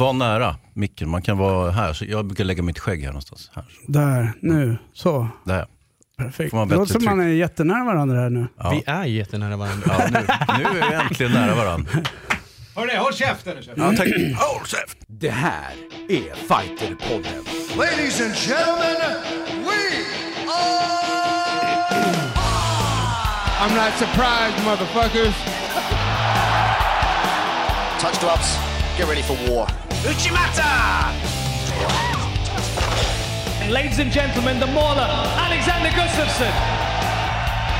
Var nära micken, man kan vara här. Så jag brukar lägga mitt skägg här någonstans. Här. Där, nu, så. Där. Perfekt. Det låter som man är jättenära varandra här nu. Ja. Vi är jättenära varandra. Ja, nu, nu är vi äntligen nära varandra. Hörni, håll käften nu. Ja, tack. Håll käft! Det här är Fighterpodden. Ladies and gentlemen, we are. I'm not surprised, motherfuckers. Touch gloves. Get ready for war. And ladies and gentlemen, the mauler, Alexander Gustafsson.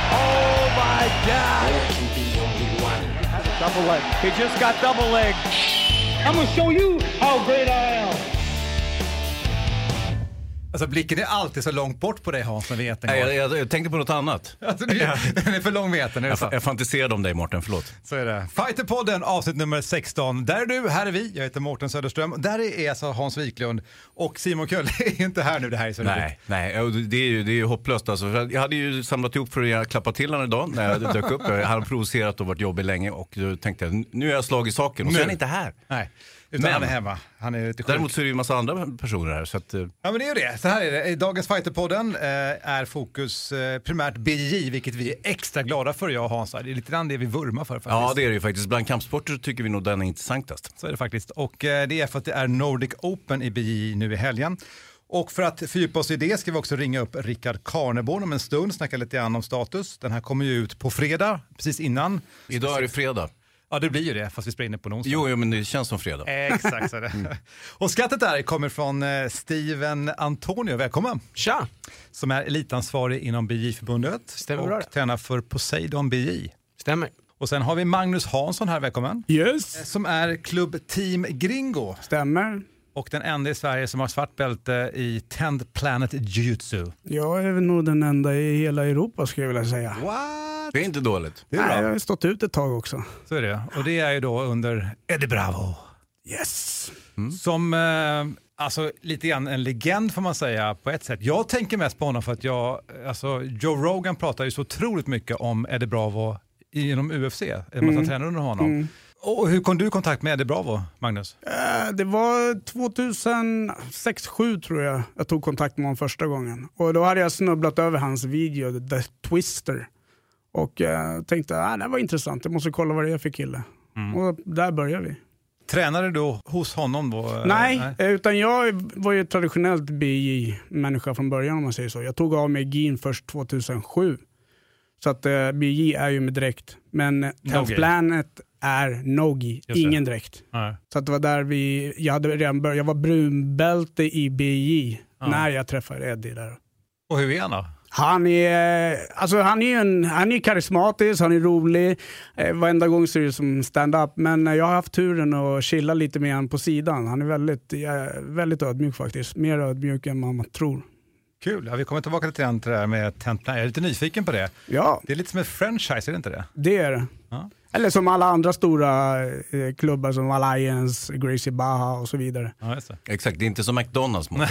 Oh my God. Double leg. He just got double leg. I'm gonna show you how great I am. Alltså blicken är alltid så långt bort på dig Hans när vi äter Nej, jag, jag, jag tänkte på något annat. Alltså, du, den är för lång med äten, är det Jag, så? fa- jag fantiserade om dig Mårten, förlåt. Så är det. Fighterpodden avsnitt nummer 16. Där är du, här är vi. Jag heter Mårten Söderström. Där är alltså Hans Wiklund och Simon Kölle är inte här nu. Det här är så roligt. Nej, nej och det är ju det är ju hopplöst. Alltså. Jag hade ju samlat ihop för att klappa till honom idag när jag dök upp. Jag hade provocerat och varit jobbig länge och då tänkte jag nu är jag slag i saken och så Nu. är han inte här. Nej, utan Men- han är hemma. Han är lite sjuk. Däremot så är det ju en massa andra personer här. Så att, eh, Ja men det är ju det. Så här är det. I dagens Fighterpodden eh, är fokus eh, primärt BJJ, vilket vi är extra glada för jag och Hans. Det är lite grann det vi vurmar för faktiskt. ja det är det ju faktiskt. Bland kampsporter tycker vi nog den är intressantast. Så är det faktiskt. Och eh, det är för att det är Nordic Open i BJJ nu i helgen. Och för att fördjupa oss i det ska vi också ringa upp Rickard Karneborn om en stund, snacka lite grann om status. Den här kommer ju ut på fredag, precis innan. Idag är det fredag. Ja, det blir ju det, fast vi spelar in det på en onsdag. Jo, jo men det känns som fredag. Exakt så är det. Och skrattet där kommer från eh, Steven Antonio, välkommen. Tja! Som är elitansvarig inom BJ-förbundet Stämmer bra och tränar för Poseidon BJ. Stämmer. Och sen har vi Magnus Hansson här, välkommen. Yes, Som är klubb Team Gringo stämmer. Och den enda i Sverige som har svart bälte i 10 Planet Jiu-Jitsu. Jag är nog den enda i hela Europa skulle jag vilja säga. What? Det är inte dåligt. Det är Nej, jag bra. har stått ut ett tag också. Så är det. Och det är ju då under Eddie Bravo. Yes. Som, eh, alltså lite grann en legend får man säga på ett sätt. Jag tänker mest på honom för att jag, alltså Joe Rogan pratar ju så otroligt mycket om Eddie Bravo inom UFC, en massa tränare under honom. Och hur kom du i kontakt med Eddie Bravo, Magnus? Eh, Det var 2006-2007 tror jag jag tog kontakt med honom första gången. Och då hade jag snubblat över hans video, The Twister. Och eh, tänkte att ah, det var intressant, jag måste kolla vad det är för kille. Och där började vi. Tränade du hos honom då? eh, Nej, eh, utan jag var ju traditionellt BJ-människa från början om man säger så. Jag tog av mig GIN först 2007. Så att eh, BJ är ju med dräkt. Men No Tenth gi. Planet är no-gi, ingen dräkt. Nej. Så att det var där vi, jag hade redan börjat, jag var brunbälte i BJ när jag träffade Eddie där. Och hur är han då? Han är, alltså han är, en, han är karismatisk, han är rolig. Eh, varenda gång så är det som stand-up. Men eh, jag har haft turen att chilla lite med honom på sidan. Han är väldigt, eh, väldigt ödmjuk faktiskt. Mer ödmjuk än man tror. Kul, ja, vi kommer tillbaka till det där med 10 Planet. Jag är lite nyfiken på det. Ja, Det är lite som ett franchise, är det inte det? det är det. Ja. Eller som alla andra stora eh, klubbar som Alliance, Gracie Baja och så vidare. Ja, just det. Exakt, det är inte som McDonalds. Nej,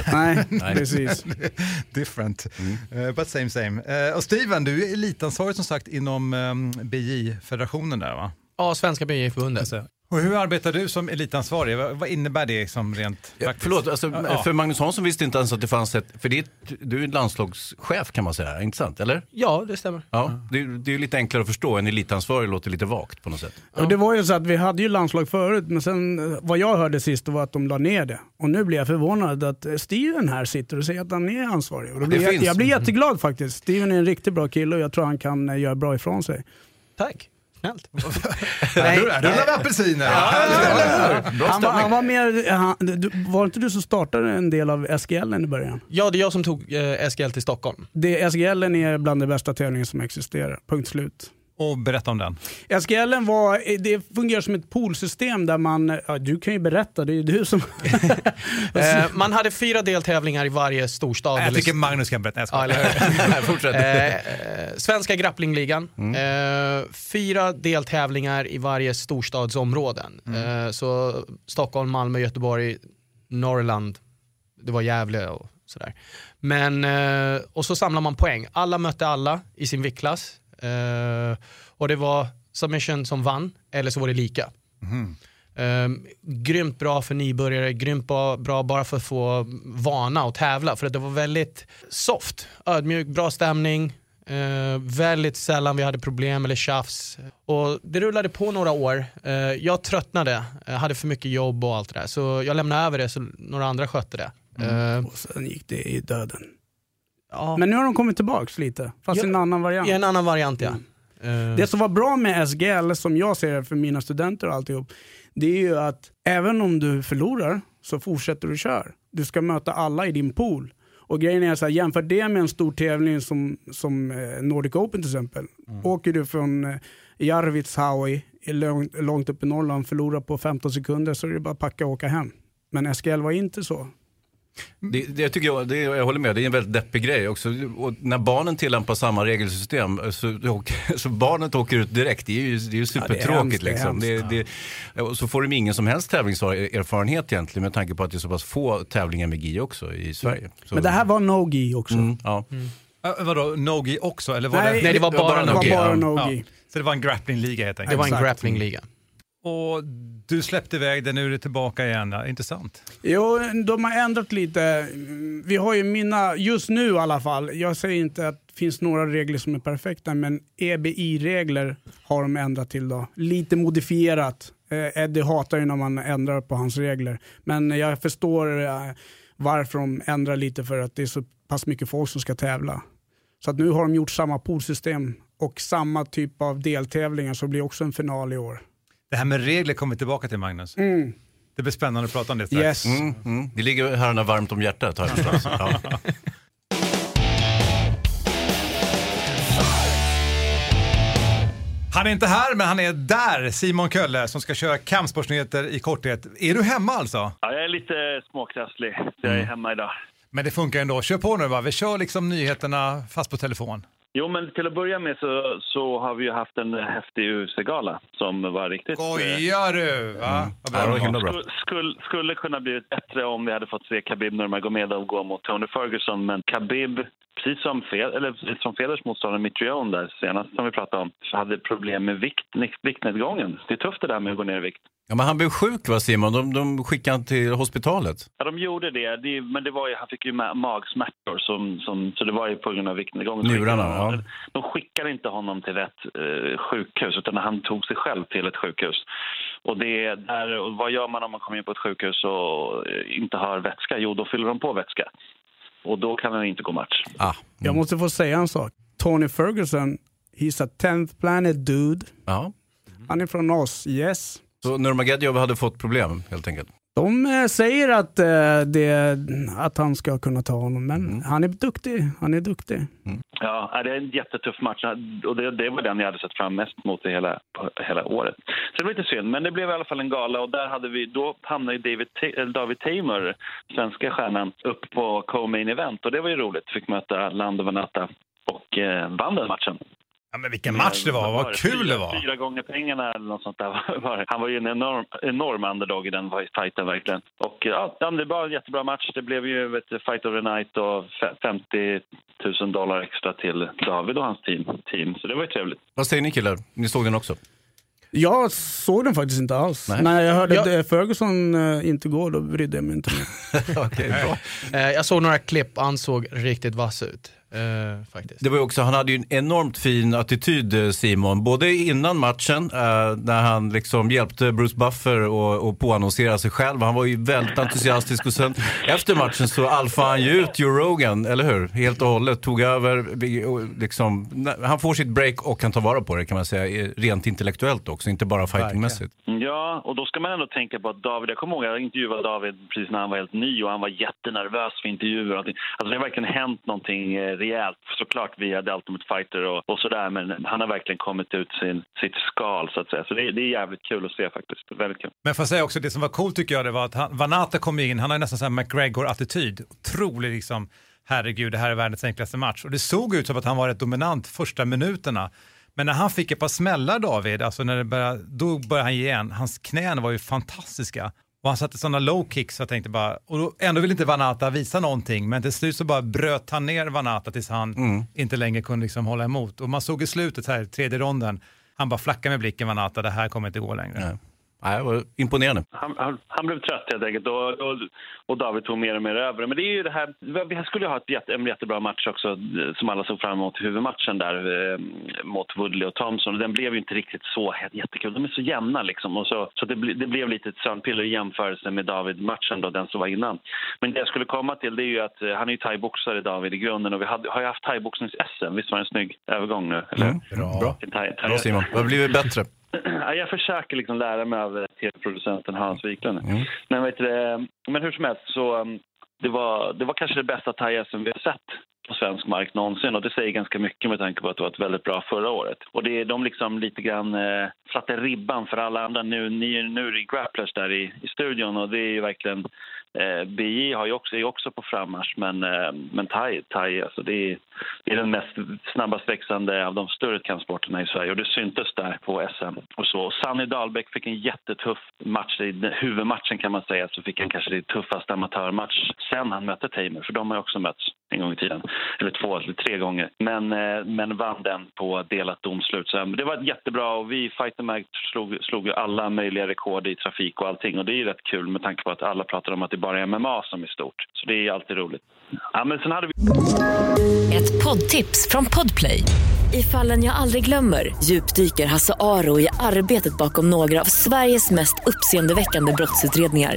Nej. precis. Different, Eh, but same same. Eh, och Steven, du är elitansvarig som sagt inom um, BJ-federationen där va? Ja, Svenska BJ-förbundet. Och hur arbetar du som elitansvarig? Vad, vad innebär det som rent Ja, praktiskt? förlåt, alltså, Ja. för Magnus Hansson visste inte ens att det fanns ett, för det är, du är landslagschef kan man säga, inte sant? Eller? Ja, det stämmer. Ja, det, det är lite enklare att förstå, en elitansvarig låter lite vagt på något sätt. Och det var ju så att vi hade ju landslag förut, men sen eh, vad jag hörde sist var att de la ner det. Och nu blir jag förvånad att eh, Steven här sitter och säger att han är ansvarig. Och då Det blir jag, finns. jag blir jätteglad faktiskt. Steven är en riktigt bra kille och jag tror han kan eh, göra bra ifrån sig. Tack. Snällt. Nej, rullar vi apelsiner? Han var, han var mer, han, du, var det inte du som startade en del av SGL i början? Ja, det är jag som tog eh, SGL till Stockholm. Det, SGL är bland de bästa tävlingar som existerar, punkt slut. Och berätta om den. SGL var, det fungerar som ett poolsystem där man, ja, du kan ju berätta, det är ju du som... Eh, man hade fyra deltävlingar i varje storstad. Jag tycker Magnus kan berätta. Jag? Fortsätt. Eh, eh, Svenska grapplingligan. Eh, fyra deltävlingar i varje storstadsområden. Eh, så Stockholm, Malmö, Göteborg, Norrland, det var Gävle och sådär. Men, eh, och så samlar man poäng. Alla mötte alla i sin viktklass. Eh, och det var submission som vann, eller så var det lika. Um, grymt bra för nybörjare, grymt bra, bra bara för att få vana och tävla. För att det var väldigt soft, ödmjuk, bra stämning. Uh, väldigt sällan vi hade problem eller tjafs. Och det rullade på några år. Uh, jag tröttnade, uh, hade för mycket jobb och allt det där. Så jag lämnade över det så några andra skötte det. Uh, Och sen gick det i döden. Ja, Men nu har de kommit tillbaks lite, fast i en annan variant. I en annan variant ja. Uh, Det som var bra med SGL, som jag ser det för mina studenter och alltihop, det är ju att även om du förlorar så fortsätter du köra. Du ska möta alla i din pool. Och grejen är så här, jämför det med en stor tävling som, som eh, Nordic Open till exempel. Åker du från eh, Jarvitshaui, långt, långt upp i Norrland, förlorar på 15 sekunder så är det bara att packa och åka hem. Men SGL var inte så. Det, det jag, tycker jag, det, jag håller med, det är en väldigt deppig grej också. Och när barnen tillämpar samma regelsystem så, åker- så barnet åker ut direkt. Det är ju, det är ju supertråkigt. det liksom. det, det, så får de ingen som helst tävlingserfarenhet egentligen med tanke på att det är så pass få tävlingar med GI också i Sverige. Så, Men det här var no-gi också. mm, ja. Äh, vadå, Nogi också? Eller var Nej, det, Nej, det var bara det var no-gi. bara Ja. så det var en grapplingliga helt det enkelt? var en exakt. Och du släppte iväg det, nu är det tillbaka igen. Intressant. Jo, de har ändrat lite. Vi har ju mina, just nu i alla fall, jag säger inte att det finns några regler som är perfekta, men EBI-regler har de ändrat till då. Lite modifierat. Eh, Eddie hatar ju när man ändrar på hans regler, men jag förstår eh, varför de ändrar lite för att det är så pass mycket folk som ska tävla. Så att nu har de gjort samma poolsystem och samma typ av deltävlingar så det blir också en final i år. Det här med regler kommer vi tillbaka till Magnus. Mm. Det blir spännande att prata om det strax. Yes. Mm, mm. Det ligger herrarna varmt om hjärtat har jag förstått. Ja. Han är inte här, men han är där, Simon Kölle, som ska köra kampsportsnyheter i korthet. Är du hemma alltså? Ja, jag är lite småkrasslig, så jag är hemma idag. Men det funkar ändå. Kör på nu va. Vi kör liksom nyheterna fast på telefon. Jo, men till att börja med så, så har vi ju haft en häftig UFC-gala som var riktigt... eh, Skojar du? Va? Bra Ja, det var det var. himla bra. Skulle, skulle, skulle kunna blivit bättre om vi hade fått se Khabib Nurmagomedov gå mot Tony Ferguson, men Khabib, precis som, Fe- eller, precis som Feders motståndare Mitrione där senast som vi pratade om, så hade problem med vikt, viktnedgången. Det är tufft det där med att gå ner i vikt. Ja, men han blev sjuk va Simon? De, de skickade han till hospitalet. Ja, de gjorde det, det men det var ju, han fick ju ma- magsmärtor, som, som, så det var ju på grund av viktnedgången. Njurarna, ja. De skickade inte honom till rätt eh, sjukhus, utan han tog sig själv till ett sjukhus. Och, det, där, och vad gör man om man kommer in på ett sjukhus och eh, inte har vätska? Jo, då fyller de på vätska. Och då kan han inte gå match. Ah. Jag måste få säga en sak. Tony Ferguson, he's a 10th planet dude. Ja. Han är från oss, yes. Så Nurmagomedov hade fått problem helt enkelt. De eh, säger att, eh, det, att han ska kunna ta honom, men Mm. han är duktig. Han är duktig. Ja, ja, det är en jättetuff match och det, det var den jag hade sett fram mest mot i hela, på hela året. Så det var lite synd, men det blev i alla fall en gala och där hade vi, då hamnade David, David Tamer, svenska stjärnan, upp på co-main event och det var ju roligt. Fick möta Lando Vanata och eh, vann den matchen. Ja, men vilken match det var. Vad kul det var. Fyra gånger pengarna eller något sånt där. Han var ju en enorm, enorm underdog i den fighten verkligen. Och ja, det var en jättebra match. Det blev ju du, fight of the night och fe- 50 000 dollar extra till David och hans team. team. Så det var ju trevligt. Vad säger ni killar? Ni såg den också? Jag såg den faktiskt inte alls. Nej. När jag hörde Ja. att eh, Ferguson eh, inte går, då brydde jag mig inte mer. Okej, bra. Eh, jag såg några klipp och han såg riktigt vass ut. Eh, faktiskt. Det var också, han hade ju en enormt fin attityd eh, Simon, både innan matchen eh, när han liksom hjälpte Bruce Buffer och, och påannonsera sig själv. Han var ju väldigt entusiastisk och sen efter matchen så alfade han ju ut Joe Rogan, eller hur? Helt och hållet, tog över, liksom, han får sitt break och kan ta vara på det kan man säga, rent intellektuellt också, inte bara fightingmässigt. Ja, och då ska man ändå tänka på att David, jag kommer ihåg, jag intervjuade David precis när han var helt ny och han var jättenervös för intervjuer och allting. Alltså det har verkligen hänt någonting eh, rejält, såklart via The Ultimate Fighter och, och sådär, men han har verkligen kommit ut sin, sitt skal så att säga. Så det, det är jävligt kul att se faktiskt, väldigt kul. Men får jag säga också, det som var coolt tycker jag, det var att han, Vanata kom in, han har ju nästan sån här McGregor-attityd. Otrolig liksom, herregud, det här är världens enklaste match. Och det såg ut som att han var rätt dominant första minuterna. Men när han fick ett par smällar David, alltså när det började, då började han ge igen. Hans knän var ju fantastiska. Och han satte sådana low kicks, så jag tänkte bara, och då, ändå ville inte Vanata visa någonting, men till slut så bara bröt han ner Vanata tills han inte längre kunde liksom hålla emot. Och man såg i slutet här, tredje ronden, han bara flackade med blicken Vanata, det här kommer inte gå längre. Nej. Nej, det var imponerande. Han, han, han blev trött helt enkelt och, och, och David tog mer och mer över. Men det är ju det här, vi skulle ha ett jätte, en jättebra match också eh, som alla såg fram emot, huvudmatchen där eh, mot Woodley och Thompson. Den blev ju inte riktigt så jättekul. De är så jämna liksom. Och så så det, det blev lite ett sömnpiller i jämförelse med David-matchen, då, den som var innan. Men det jag skulle komma till det är ju att eh, han är ju thaiboxare, David, i grunden. Och vi hade, har ju haft thaiboxnings-SM. Visst var det en snygg övergång nu? Eller? Mm, bra. Bra. bra Simon. Det har blivit bättre. Jag försöker liksom lära mig av tv-producenten Hans Wiklund. Mm. Men, vet du, men hur som helst, så um, det var, det var kanske det bästa thai-SM vi har sett på svensk mark någonsin och det säger ganska mycket med tanke på att det var ett väldigt bra förra året. Och det är de liksom lite grann eh, satte ribban för alla andra. Nu, ni, nu är det grapplers där i, i studion och det är ju verkligen Eh, BJ har ju också, är också på frammarsch, men, eh, men thai, thai alltså det, är, det är den mest snabbast växande av de större kampsporterna i Sverige och det syntes där på SM. Och så. Sanny Dahlbäck fick en jättetuff match, i huvudmatchen kan man säga, så fick han kanske det tuffaste amatörmatch sen han mötte Tamer, för de har ju också mötts en gång i tiden. Eller två eller tre gånger. Men, eh, men vann den på delat domslut. Så eh, det var jättebra och vi, Fighter Mag, slog, slog alla möjliga rekord i trafik och allting. Och det är ju rätt kul med tanke på att alla pratar om att det bara är MMA som är stort. Så det är alltid roligt. Ja, men sen hade vi... Ett poddtips från Podplay. I fallen jag aldrig glömmer djupdyker Hasse Aro i arbetet bakom några av Sveriges mest uppseendeväckande brottsutredningar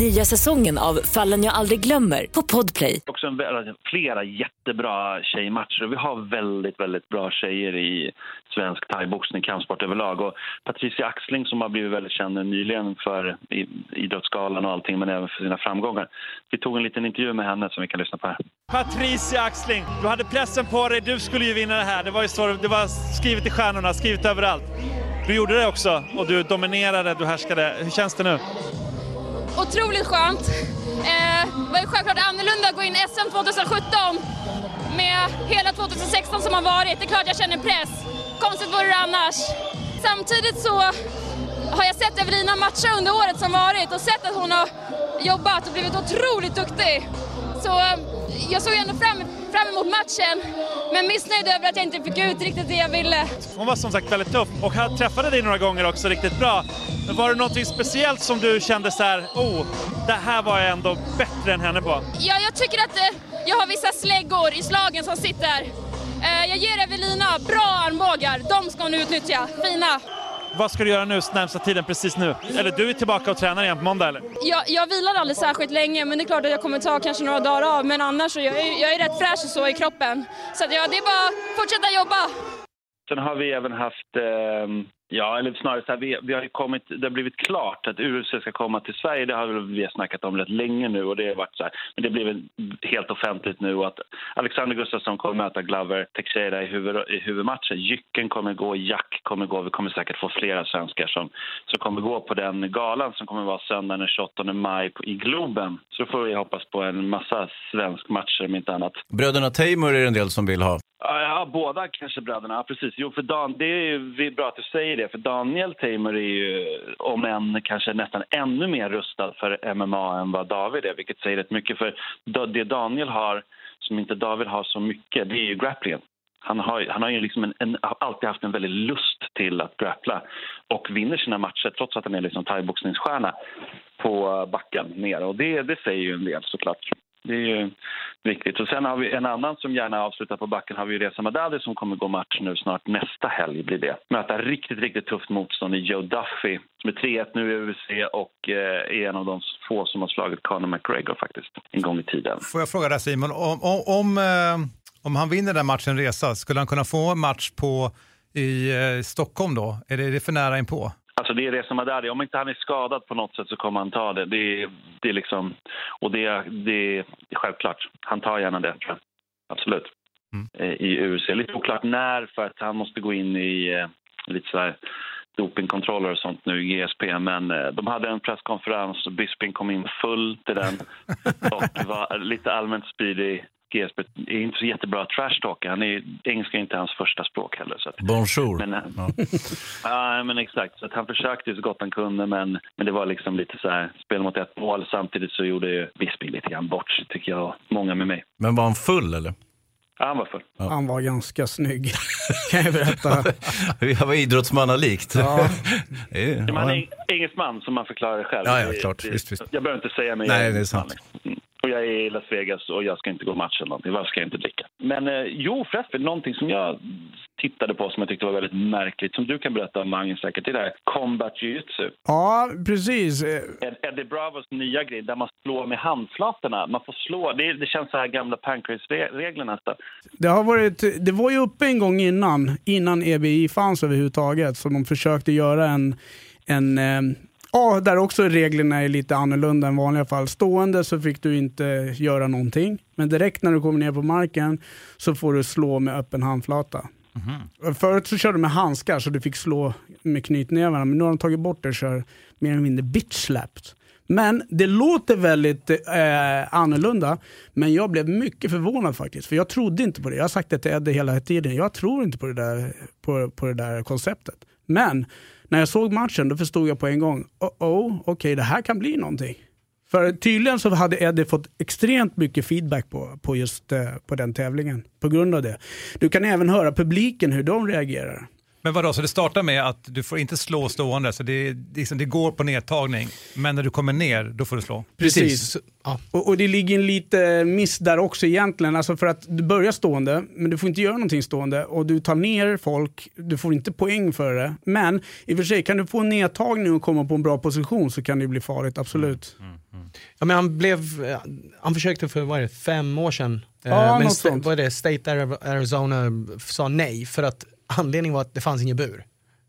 Nya säsongen av Fallen jag aldrig glömmer på Podplay. Också en, flera jättebra tjejmatcher. Vi har väldigt, väldigt bra tjejer i svensk thaiboxning, kampsport överlag. Och Patricia Axling som har blivit väldigt känd nyligen för Idrottsgalan och allting, men även för sina framgångar. Vi tog en liten intervju med henne som vi kan lyssna på här. Patricia Axling, du hade pressen på dig, du skulle ju vinna det här. Det var ju så, det var skrivet i stjärnorna, skrivet överallt. Du gjorde det också och du dominerade, du härskade. Hur känns det nu? Otroligt skönt. Eh, det var ju självklart annorlunda att gå in i SM 2017 med hela 2016 som har varit. Det är klart jag känner press. Konstigt vore det annars. Samtidigt så har jag sett Evelina matcha under året som varit och sett att hon har jobbat och blivit otroligt duktig. Så eh, jag såg ändå fram, fram emot matchen, men missnöjd över att jag inte fick ut riktigt det jag ville. Hon var som sagt väldigt tuff och jag träffade dig några gånger också riktigt bra. Men var det något speciellt som du kände så här, oh, det här var jag ändå bättre än henne på? Ja, jag tycker att eh, jag har vissa släggor i slagen som sitter. Eh, jag ger Evelina bra armbågar, de ska hon utnyttja, fina. Vad ska du göra nu närmsta tiden precis nu? Eller du är tillbaka och tränar igen på måndag eller? Jag, jag vilar aldrig särskilt länge men det är klart att jag kommer ta kanske några dagar av men annars så jag är jag är rätt fräsch och så i kroppen. Så att, ja, det är bara att fortsätta jobba. Sen har vi även haft eh Ja, eller snarare så här, vi, vi, har kommit, det har blivit klart att UFC ska komma till Sverige. Det har vi snackat om rätt länge nu och det har varit så här, men det blev helt offentligt nu att Alexander Gustafsson kommer möta Glover Teixeira i, huvud, i huvudmatchen. Jycken kommer gå, Jack kommer gå. Vi kommer säkert få flera svenskar som, som kommer gå på den galan som kommer vara söndagen den 28 maj på, i Globen. Så får vi hoppas på en massa svensk matcher om inte annat. Bröderna Teimur är det en del som vill ha. Ja, båda kanske bröderna. Ja, precis. Jo, för Dan, det är ju bra att du säger det. För Daniel Tamer är ju, om än kanske nästan ännu mer rustad för MMA än vad David är. Vilket säger rätt mycket. För det Daniel har, som inte David har så mycket, det är ju grapplingen. Han har, han har ju liksom en, en, alltid haft en väldig lust till att grappla och vinner sina matcher trots att han är liksom thaiboxningsstjärna på backen ner. Och det, det säger ju en del såklart. Det är ju viktigt. Och sen har vi en annan som gärna avslutar på backen har vi Reza Madadi som kommer gå match nu snart nästa helg blir det. Möta riktigt, riktigt tufft motstånd i Joe Duffy som är 3-1 nu i UFC och eh, är en av de få som har slagit Conor McGregor faktiskt en gång i tiden. Får jag fråga dig Simon, om, om, om, eh, om han vinner den matchen Resa, skulle han kunna få match på i eh, Stockholm då? Är det, är det för nära inpå? Alltså det är det som är där. Om inte han är skadad på något sätt så kommer han ta det. Det det är liksom, och det, det är självklart. Han tar gärna det. Absolut. Mm. Eh, I UFC. Lite oklart när, för att han måste gå in i eh, lite så här dopingkontroller och sånt nu i GSP. Men eh, de hade en presskonferens och Bisping kom in full till den och var lite allmänt spydig GSP är inte så jättebra trash talker. Han är, engelska är inte hans första språk heller. Så att, Bonjour. men, Ja. ja, men exakt. Så att han försökte så gott han kunde, men, men det var liksom lite så här, spel mot ett mål. Samtidigt så gjorde ju Visby lite grann bort sig, tycker jag, många med mig. Men var han full eller? Ja, han var full. Han var ganska snygg, kan jag berätta. Jag var idrottsmannalikt. Ja. Han ja. är engelsman, som man förklarar det själv. Ja, ja, klart. Visst, visst. Jag behöver inte säga mig. Nej, det är sant. Mm. Och jag är i Las Vegas och jag ska inte gå match eller någonting. Varför ska jag inte dricka? Men eh, jo, förresten, någonting som jag tittade på som jag tyckte var väldigt märkligt, som du kan berätta om Magnus säkert, det är det här combat jiu-jitsu. Ja, precis. Eh, Ed- Eddie Bravos nya grej där man slår med handflatorna. Man får slå, det, det känns så här gamla pancrase-regler nästan. Det, har varit, det var ju uppe en gång innan, innan EBI fanns överhuvudtaget, så de försökte göra en, en eh, Ja, där också reglerna är lite annorlunda än vanliga fall. Stående så fick du inte göra någonting, men direkt när du kommer ner på marken så får du slå med öppen handflata. Förut så körde de med handskar så du fick slå med knytnävarna, men nu har de tagit bort det och kör mer eller mindre bitch slapped. Men det låter väldigt eh, annorlunda, men jag blev mycket förvånad faktiskt. För jag trodde inte på det. Jag har sagt det till Eddie hela tiden. Jag tror inte på det där, på, på det där konceptet. Men när jag såg matchen då förstod jag på en gång, oh, oh okej det här kan bli någonting. För tydligen så hade Eddie fått extremt mycket feedback på, på just eh, på den tävlingen. På grund av det. Du kan även höra publiken hur de reagerar. Men vadå, så det startar med att du får inte slå stående, så det, liksom, det går på nedtagning. Men när du kommer ner, då får du slå. Precis. Och, och det ligger en lite miss där också egentligen. Alltså för att du börjar stående, men du får inte göra någonting stående. Och du tar ner folk, du får inte poäng för det. Men i och för sig, kan du få en nedtagning och komma på en bra position så kan det bli farligt, absolut. Ja, men han, blev, eh, han försökte för vad är det, fem år sedan. Eh, Ja, men något sta- sånt. vad är det, State Ari- Arizona sa nej för att anledningen var att det fanns ingen bur.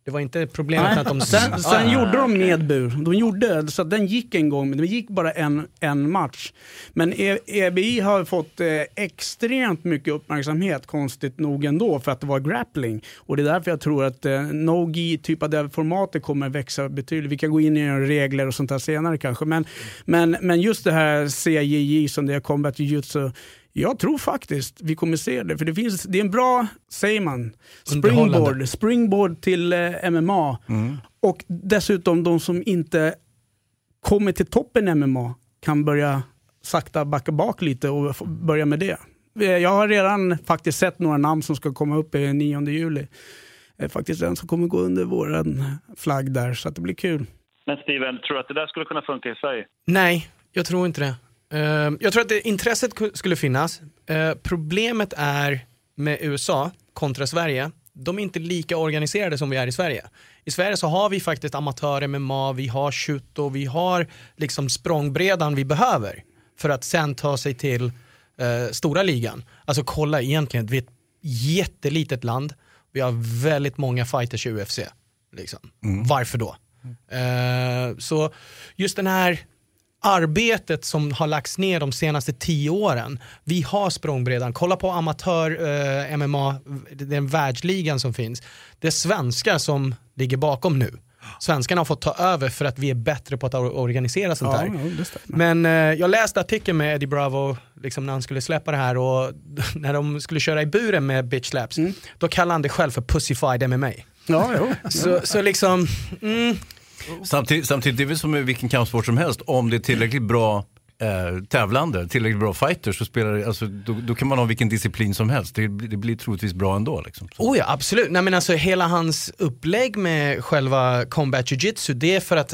Det var inte problemet med att de... sen sen Ja. gjorde de med bur. De gjorde så att den gick en gång, men det gick bara en, en match. Men E- EBI har fått eh, extremt mycket uppmärksamhet, konstigt nog ändå, för att det var grappling. Och det är därför jag tror att eh, no-gi, typ av det formatet, kommer växa betydligt. Vi kan gå in i regler och sånt här senare kanske. Men, men, men just det här CJJ som det är combat jiu-jitsu, jag tror faktiskt vi kommer se det. För det, finns, det är en bra, säger man, springboard, springboard till eh, MMA. Och dessutom de som inte kommer till toppen i MMA kan börja sakta backa bak lite och börja med det. Eh, Jag har redan faktiskt sett några namn som ska komma upp i 9 juli. Eh, Faktiskt en som kommer gå under våran flagg där, så att det blir kul. Men Steven, tror du att det där skulle kunna funka i Sverige? Nej, jag tror inte det. Eh, jag tror att det, intresset ku- skulle finnas. Eh, problemet är med USA kontra Sverige, de är inte lika organiserade som vi är i Sverige. I Sverige så har vi faktiskt amatörer med MA, vi har shoot och vi har liksom språngbredan vi behöver för att sen ta sig till eh, stora ligan. Alltså kolla egentligen, vi är ett jättelitet land, vi har väldigt många fighters i UFC. Liksom. Varför då? Eh, så just den här arbetet som har lagts ner de senaste tio åren. Vi har språngbredan. Kolla på amatör eh, den världsligan som finns. Det är svenskar som ligger bakom nu. Svenskarna har fått ta över för att vi är bättre på att or- organisera sånt här. ja. Men eh, jag läste artikeln med Eddie Bravo liksom när han skulle släppa det här och när de skulle köra i buren med bitch slaps, då kallade han det själv för pussified MMA. Ja, jo. Så, så liksom, mm, Samtidigt, samtidigt, det är väl som med vilken kampsport som helst. Om det är tillräckligt bra eh, tävlande, tillräckligt bra fighters, så spelar det, alltså, då, då kan man ha vilken disciplin som helst. Det, blir- det blir troligtvis bra ändå. Liksom. Oh ja, absolut. Nej, men alltså, hela hans upplägg med själva combat jiu-jitsu, det är för att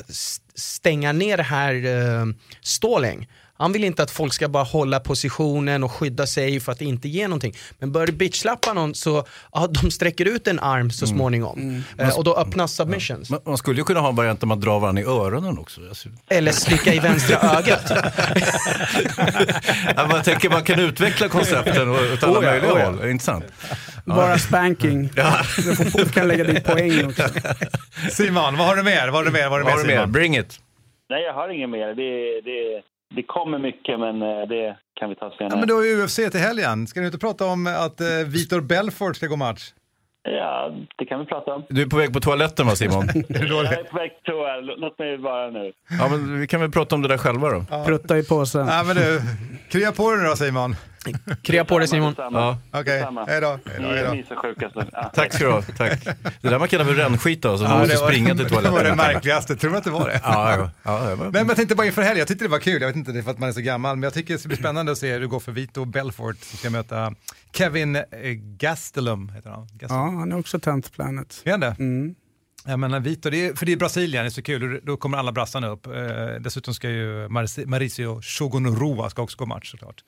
stänga ner det här eh, stalling. Han vill inte att folk ska bara hålla positionen och skydda sig för att inte ge någonting. Men börjar du bitchlappa någon så, ja, de sträcker ut en arm så småningom. Eh, och då öppnas submissions. Man, man skulle ju kunna ha en variant där man drar varandra i öronen också. Alltså, Eller slicka i vänstra ögat. ja, man tänker man kan utveckla koncepten och- åt alla Oh ja, möjliga oh ja. håll. Är det inte sant? Bara spanking. Ja. Du, kan lägga dit poäng också. Simon, vad har du mer? Vad har du mer? Vad har du Vad mer, har du mer? Simon? Bring it. Nej, jag har inget mer. Det, det, det kommer mycket, men eh, det kan vi ta senare. Ja, men du har ju UFC till helgen. Ska du inte prata om att eh, Vitor Belfort ska gå match? Ja, det kan vi prata om. Du är på väg på toaletten va Simon? Jag är på väg till toa. Låt mig vara nu. Ja, men vi kan väl prata om det där själva då. Prutta i påsen. Ja, men du, krya på dig nu då Simon. Krya på dig Simon. Ja. Okej, då. Hej då, hej då. Ni är så sjukaste. Ja, Tack ska du ha. Tack. Det där man kallar för rännskita, alltså. man Ja, måste springa till Det var det toaletten. märkligaste, tror du att det var det? Ja, ja, ja, ja. Men, men jag tänkte bara inför helgen, jag tyckte det var kul, jag vet inte det är för att man är så gammal, men jag tycker det ska bli spännande att se hur det går för Vito Belfort som ska möta Kevin eh, Gastelum, heter han. Ja, Gastelum. han är också Tent Planet. Är han det? Mm. Jag menar Vito, det är, för det är Brasilien, det är så kul, och då kommer alla brassarna upp. Eh, dessutom ska ju Mauricio Shogunroa ska också gå match såklart.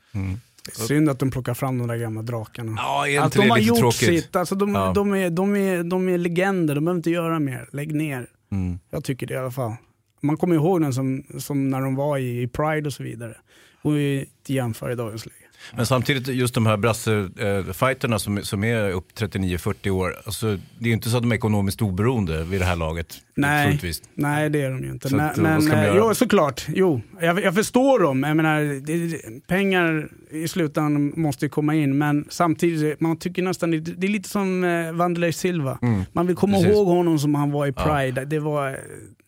Synd att de plockar fram de där gamla drakarna. Ja, att inte de har gjort tråkigt? sitt. Alltså, de, Ja. de, är, de, är, de är legender, de behöver inte göra mer. Lägg ner. Mm. Jag tycker det i alla fall. Man kommer ihåg den som, som när de var i, i Pride och så vidare. Och inte jämföra i dagens läge. Men samtidigt, just de här brasse-fighterna som, som är upp 39-40 år, alltså, det är ju inte så att de är ekonomiskt oberoende vid det här laget. Nej, troligtvis. nej det är de ju inte. Så men men eh, jo, såklart. Jo, jag, jag förstår dem. Jag menar, det, pengar i slutändan måste ju komma in, men samtidigt, man tycker nästan, det, det är lite som eh, Wanderlei Silva. Mm, Man vill komma precis. ihåg honom som han var i Ja. Pride. Det var,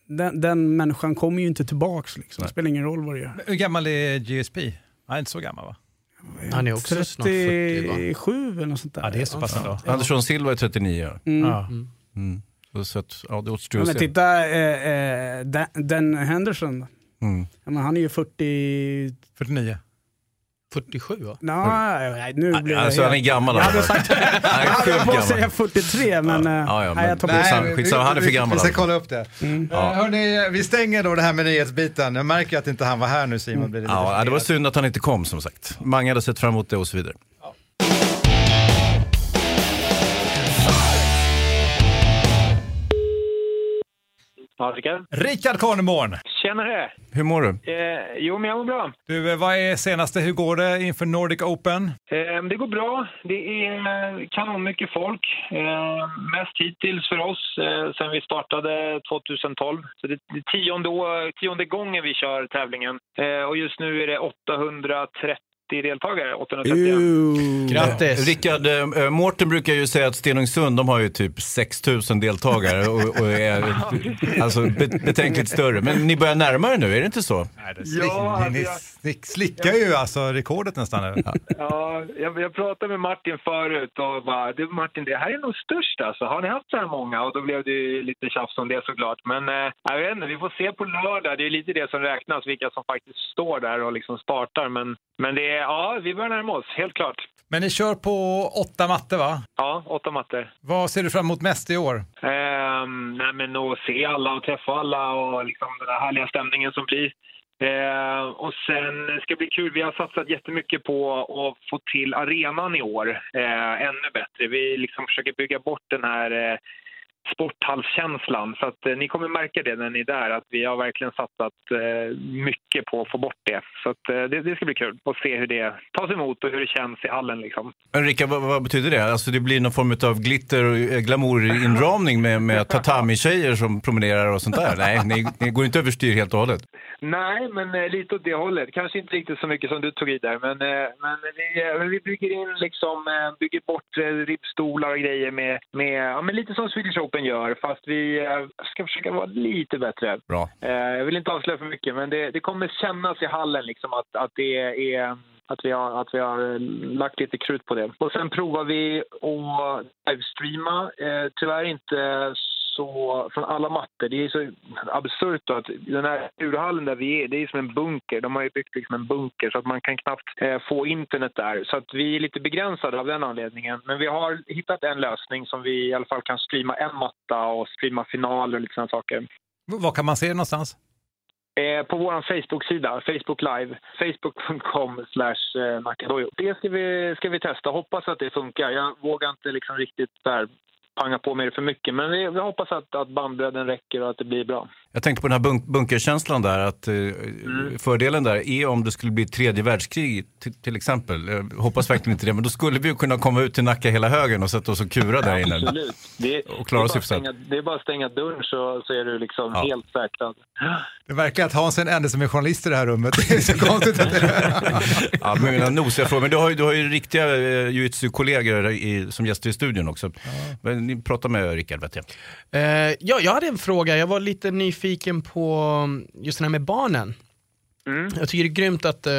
den, den människan kommer ju inte tillbaks. Liksom. Det spelar ingen roll vad du gör. Hur gammal är GSP? Han är inte så gammal va? Han är också snart 40 va? 37 eller något sånt där. Ja, det är så pass ändå. Andersson Silva är 39 år. Mm. Ja. Mm. Och Så att, ja, det återstår Ja, men titta, eh, eh, Dan Henderson. Mm. Ja, men han är ju 40... 49. 47 va? Nej, nej, nu blir jag Alltså han är gammal. Jag hade sagt Han är Jag höll sjukt på att säga gammal. 43 men... eh, Ja, ja, nej, jag men tar det det. Skitsamma, han är för vi, gammal Vi ska kolla upp det. Mm. Eh, hörni, vi stänger då det här med nyhetsbiten. Jag märker att inte han var här nu Simon. Blir lite Ja, det var synd att han inte kom som sagt. Många hade sett fram emot det och så vidare. Ja, Rickard. Rickard Tjenare! Hur mår du? Eh, jo, men jag mår bra. du, eh, vad är senaste, hur går det inför Nordic Open? Eh, det går bra. Det är eh, kanonmycket folk. Eh, mest hittills för oss eh, sen vi startade 2012. Så det är tionde, å- tionde gången vi kör tävlingen. Eh, och just nu är det 830 deltagare. 831. Grattis! Rickard, eh, Mårten brukar ju säga att Stenungsund, de har ju typ 6000 deltagare och, och är alltså, be- betänkligt större. Men ni börjar närma er nu, är det inte så? Nej, det slick, Ja, ni, alltså ni, jag- ni slickar ju alltså rekordet nästan nu. Ja, jag, jag pratade med Martin förut och bara, du Martin, det här är nog störst alltså. Har ni haft så här många? Och då blev det lite tjafs om det såklart. Men eh, jag vet inte, vi får se på lördag. Det är lite det som räknas, vilka som faktiskt står där och liksom startar. Men, men det är, ja, vi börjar närma oss, helt klart. Men ni kör på åtta mattor va? Ja, åtta mattor. Vad ser du fram emot mest i år? Ehm, nej, men att se alla och träffa alla och liksom den här härliga stämningen som blir. Ehm, och sen ska det bli kul. Vi har satsat jättemycket på att få till arenan i år eh, ännu bättre. Vi liksom försöker bygga bort den här eh, sporthallskänslan. Så att eh, ni kommer märka det när ni är där, att vi har verkligen satsat eh, mycket på att få bort det. Så att, eh, det, det ska bli kul att se hur det tas emot och hur det känns i hallen liksom. Rickard, vad, vad betyder det? Alltså det blir någon form av glitter och eh, glamourinramning med, med tatami-tjejer som promenerar och sånt där? Nej, ni, ni går inte överstyr helt och hållet. Nej, men eh, lite åt det hållet. Kanske inte riktigt så mycket som du tog i där, men, eh, men, vi, vi bygger in liksom, bygger bort ribbstolar och grejer med, med, ja, men lite som Swedish Open gör, fast vi eh, ska försöka vara lite bättre. Bra. Eh, jag vill inte avslöja för mycket, men det, det kommer kännas i hallen liksom att, att det är att vi, har, att vi har eh, lagt lite krut på det. Och sen provar vi att livestreama. Eh, tyvärr inte så från alla mattor. Det är så absurt då att den här urhallen där vi är, det är som en bunker. De har ju byggt liksom en bunker så att man kan knappt eh, få internet där. Så att vi är lite begränsade av den anledningen. Men vi har hittat en lösning som vi i alla fall kan streama en matta och streama finaler och lite sådana saker. V- Vad kan man se någonstans? Eh, på vår Facebook-sida, Facebook Live, facebook.com slash eh. Det ska vi, ska vi testa. Hoppas att det funkar. Jag vågar inte liksom riktigt där panga på med det för mycket. Men vi, vi hoppas att, att bandbredden räcker och att det blir bra. Jag tänkte på den här bunk bunkerkänslan där, att eh, fördelen där är om det skulle bli ett tredje världskrig till, exempel. Jag hoppas verkligen inte det, men då skulle vi ju kunna komma ut till Nacka hela högen och sätta oss och kura där inne. Absolut. Det, Och klara det, är stänga, det är bara att stänga dörren så, så är du liksom Ja. helt säkrad. Det verkar att Hans är den enda som är journalist i det här rummet. Det är så konstigt att det Ja, men mina nosiga frågor. Men du har ju, du har ju riktiga eh, jujutsu-kollegor som gäster i studion också. Men ni pratar med Rickard vet jag. Eh, ja, jag hade en fråga, jag var lite nyfiken på just den här med barnen. Jag tycker det är grymt att eh,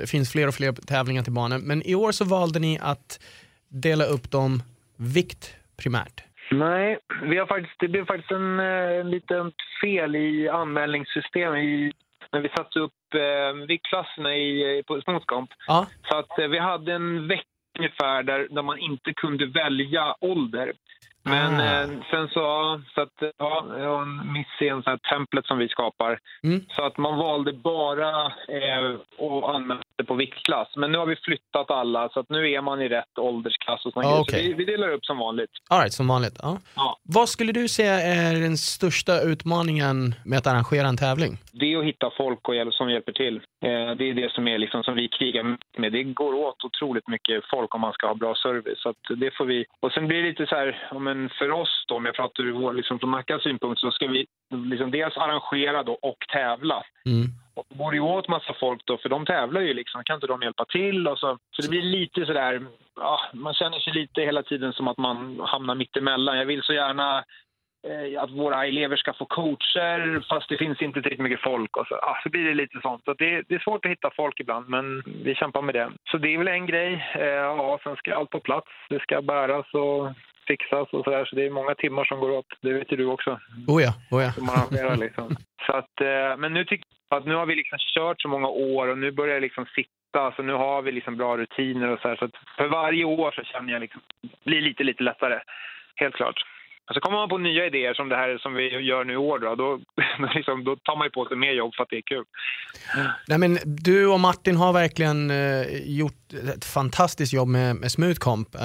det finns fler och fler tävlingar till barnen. Men i år så valde ni att dela upp dem vikt primärt. Nej, vi har faktiskt, det blev faktiskt en, eh, en liten fel i anmälningssystemet i, när vi satte upp eh, viktklasserna i, i- på Småskamp. Ja. Så att eh, vi hade en vecka ungefär där, där man inte kunde välja ålder. Men Ah. eh, sen så, så att, ja, jag har en miss sån här templet som vi skapar. Mm. Så att man valde bara eh, att anmäla sig på viktklass. Men nu har vi flyttat alla så att nu är man i rätt åldersklass och såna Ah, okej. Så vi, vi delar upp som vanligt. All right, som vanligt. Ja. Ja. Vad skulle du säga är den största utmaningen med att arrangera en tävling? det är att hitta folk och hjäl- som hjälper till. Eh, det är det som, är liksom, som vi krigar med. Det går åt otroligt mycket folk om man ska ha bra service. Så att det får vi. Och sen blir det lite så här, men för oss då, om jag pratar ur vår- liksom från Nackas synpunkt, så ska vi liksom dels arrangera då och tävla. Mm. Och det går ju åt massa folk då, för de tävlar ju liksom. Kan inte de hjälpa till? Och så, så det blir lite sådär, ja, man känner sig lite hela tiden som att man hamnar mitt emellan. Jag vill så gärna eh, att våra elever ska få coacher fast det finns inte tillräckligt mycket folk. Och så, ja, så blir det lite sånt. Så det, det är svårt att hitta folk ibland, men vi kämpar med det. Så det är väl en grej. Eh, ja, sen ska allt på plats. Det ska bäras och fixas och sådär. Så det är många timmar som går åt. Det vet ju du också Oh ja, oh ja. som arrangerar liksom. Så att, eh, men nu tycker jag att nu har vi liksom kört så många år och nu börjar det liksom sitta. Så nu har vi liksom bra rutiner och så här. Så för varje år så känner jag liksom, det blir lite, lite lättare. Helt klart. Så kommer man på nya idéer som det här som vi gör nu i år då. Då, liksom, då tar man ju på sig mer jobb för att det är kul. Nej, men du och Martin har verkligen eh, gjort ett fantastiskt jobb med, med Smoothcomp. Eh,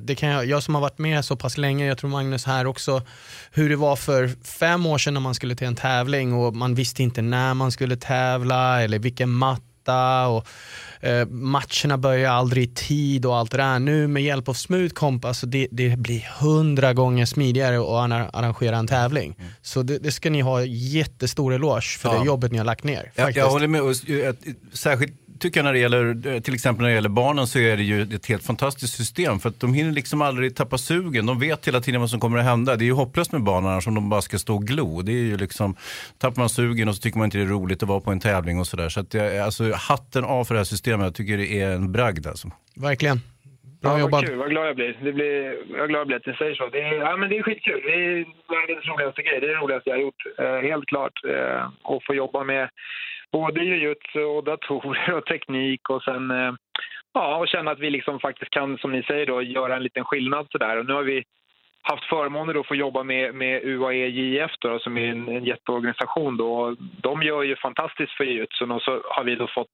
det kan jag, jag som har varit med så pass länge, jag tror Magnus här också, hur det var för fem år sedan när man skulle till en tävling och man visste inte när man skulle tävla eller vilken matta och eh, matcherna börjar aldrig i tid och allt det där. Nu med hjälp av Smoothcomp, alltså det, det blir hundra gånger smidigare att arra- arrangera en tävling. Så det, det ska ni ha jättestor eloge för Ja. det jobbet ni har lagt ner. Faktiskt. jag håller med. Och, Särskilt tycker jag när det gäller, eh, till exempel när det gäller barnen så är det ju ett helt fantastiskt system. För att de hinner liksom aldrig tappa sugen. De vet hela tiden vad som kommer att hända. Det är ju hopplöst med barn annars om de bara ska stå och glo. Det är ju liksom, tappar man sugen och så tycker man inte det är roligt att vara på en tävling och sådär. Så att jag, alltså hatten av för det här systemet. Jag tycker det är en bragd alltså. Verkligen. Bra ja, jobbat. Vad kul, vad glad jag blir. Det blir jag är glad jag blir att ni säger så. Det är, ja, men det är skitkul. Det är världens roligaste grej. Det är det roligaste jag har gjort. Eh, helt klart. Eh, att få jobba med både jujutsu och datorer och teknik och sen eh, ja, och känna att vi liksom faktiskt kan, som ni säger då, göra en liten skillnad sådär. Och nu har vi haft förmånen att få jobba med, med UAE JF då, som är en, en jätteorganisation då. De gör ju fantastiskt för jujutsun och så har vi då fått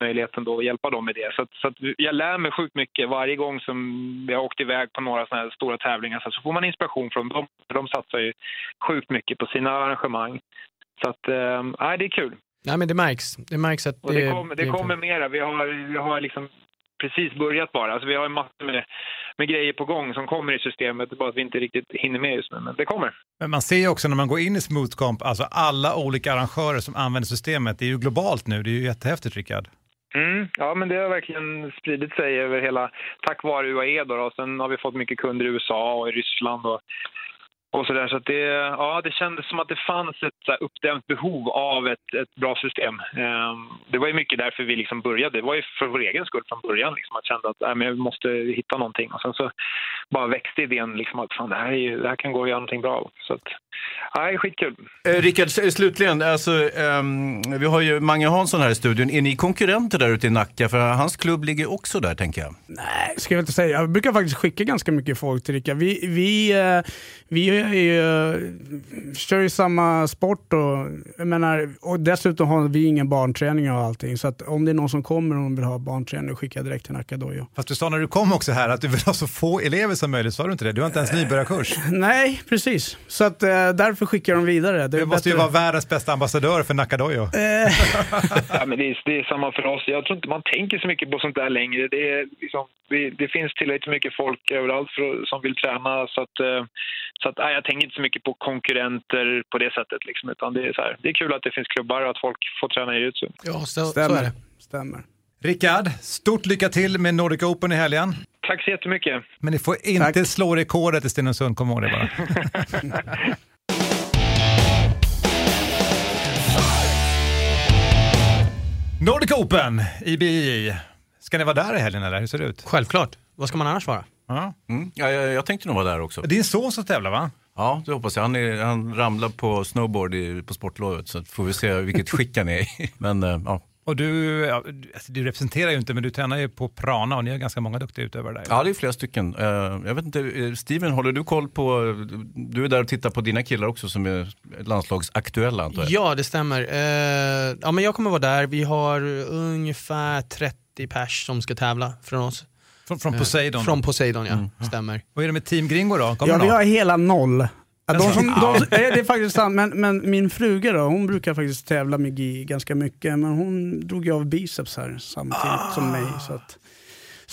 möjligheten då att hjälpa dem med det. Så, att, så att jag lär mig sjukt mycket varje gång som vi har åkt iväg på några sådana här stora tävlingar. Så, så får man inspiration från dem. De satsar ju sjukt mycket på sina arrangemang. Så att, eh, nej, det är kul. Nej men det märks. Det märks att Och det, det, kommer, det kommer mera. Vi har, vi har liksom precis börjat bara. Alltså vi har en massa med, med grejer på gång som kommer i systemet. Bara att vi inte riktigt hinner med just nu, men det kommer. Men man ser ju också när man går in i Smoothcomp, alltså alla olika arrangörer som använder systemet, det är ju globalt nu, det är ju jättehäftigt Rickard. Mm, ja, men det har verkligen spridit sig över hela, tack vare UAE då, då. Sen har vi fått mycket kunder i USA och i Ryssland och, och sådär. Så att det, ja, det kändes som att det fanns ett så här, uppdämt behov av ett, ett bra system. Ehm, det var ju mycket därför vi liksom började. Det var ju för vår egen skull från början. Liksom, att kände att äh, men vi måste hitta någonting. Och sen så bara växte idén liksom, att fan, det, här är ju, det här kan gå att göra någonting bra. Så att, ja, det är skitkul. Eh, Rickard, slutligen, alltså, ehm, vi har ju Mange Hansson här i studion. Är ni konkurrenter där ute i Nacka? För hans klubb ligger också där tänker jag. Nej, ska jag inte säga. Jag brukar faktiskt skicka ganska mycket folk till Rickard. Vi, vi, eh, vi är ju, kör ju samma sport och, jag menar, och dessutom har vi ingen barnträning och allting. Så att om det är någon som kommer och vill ha barnträning, skickar jag direkt till Nacka Dojo. Fast du sa när du kom också här att du vill ha så få elever som möjligt, sa du inte det? Du har inte ens nybörjarkurs. Nej, precis. Så att, eh, därför skickar de vidare. Det Du måste ju bättre- vara världens bästa ambassadör för Nacka Dojo. Ja, men det, är, det är samma för oss. Jag tror inte man tänker så mycket på sånt där längre. Det, är liksom, det finns tillräckligt mycket folk överallt för, som vill träna. Så, att, eh, så att, nej, jag tänker inte så mycket på konkurrenter på det sättet. Liksom, utan det, är så här, det är kul att det finns klubbar och att folk får träna i jujutsu. Ja, så, Stämmer. Stämmer. Rickard, stort lycka till med Nordic Open i helgen. Tack så jättemycket. Men ni får inte slå rekordet i Stenungsund, kom ihåg det bara. Nordic Open i. Ska ni vara där i helgen eller hur ser det ut? Självklart. Vad ska man annars vara? Ja. Mm. Ja, jag, jag tänkte nog vara där också. Din son som tävlar va? Ja, det hoppas jag. Han, är, han ramlar på snowboard i, på sportlovet så får vi se vilket skick han är i. Men eh, ja. Och du, ja, du- alltså, du representerar ju inte men du tränar ju på Prana och ni har ganska många duktiga utövare där. ja, det är flera stycken. Eh, jag vet inte, eh, Steven, håller du koll på, du är där och tittar på dina killar också som är landslagsaktuella antar jag? Ja, det stämmer. Ja, men jag kommer vara där. Vi har ungefär 30 pers som ska tävla från oss. Från, från Eh, Poseidon? Från Poseidon, ja. Stämmer. Vad är det med Team Gringo då? Kommer Ja, vi har hela noll. De som, Ja. de, eh, det är faktiskt sant, men, men min fruga då, hon brukar faktiskt tävla med GI ganska mycket, men hon drog ju av biceps här samtidigt som mig. Så att,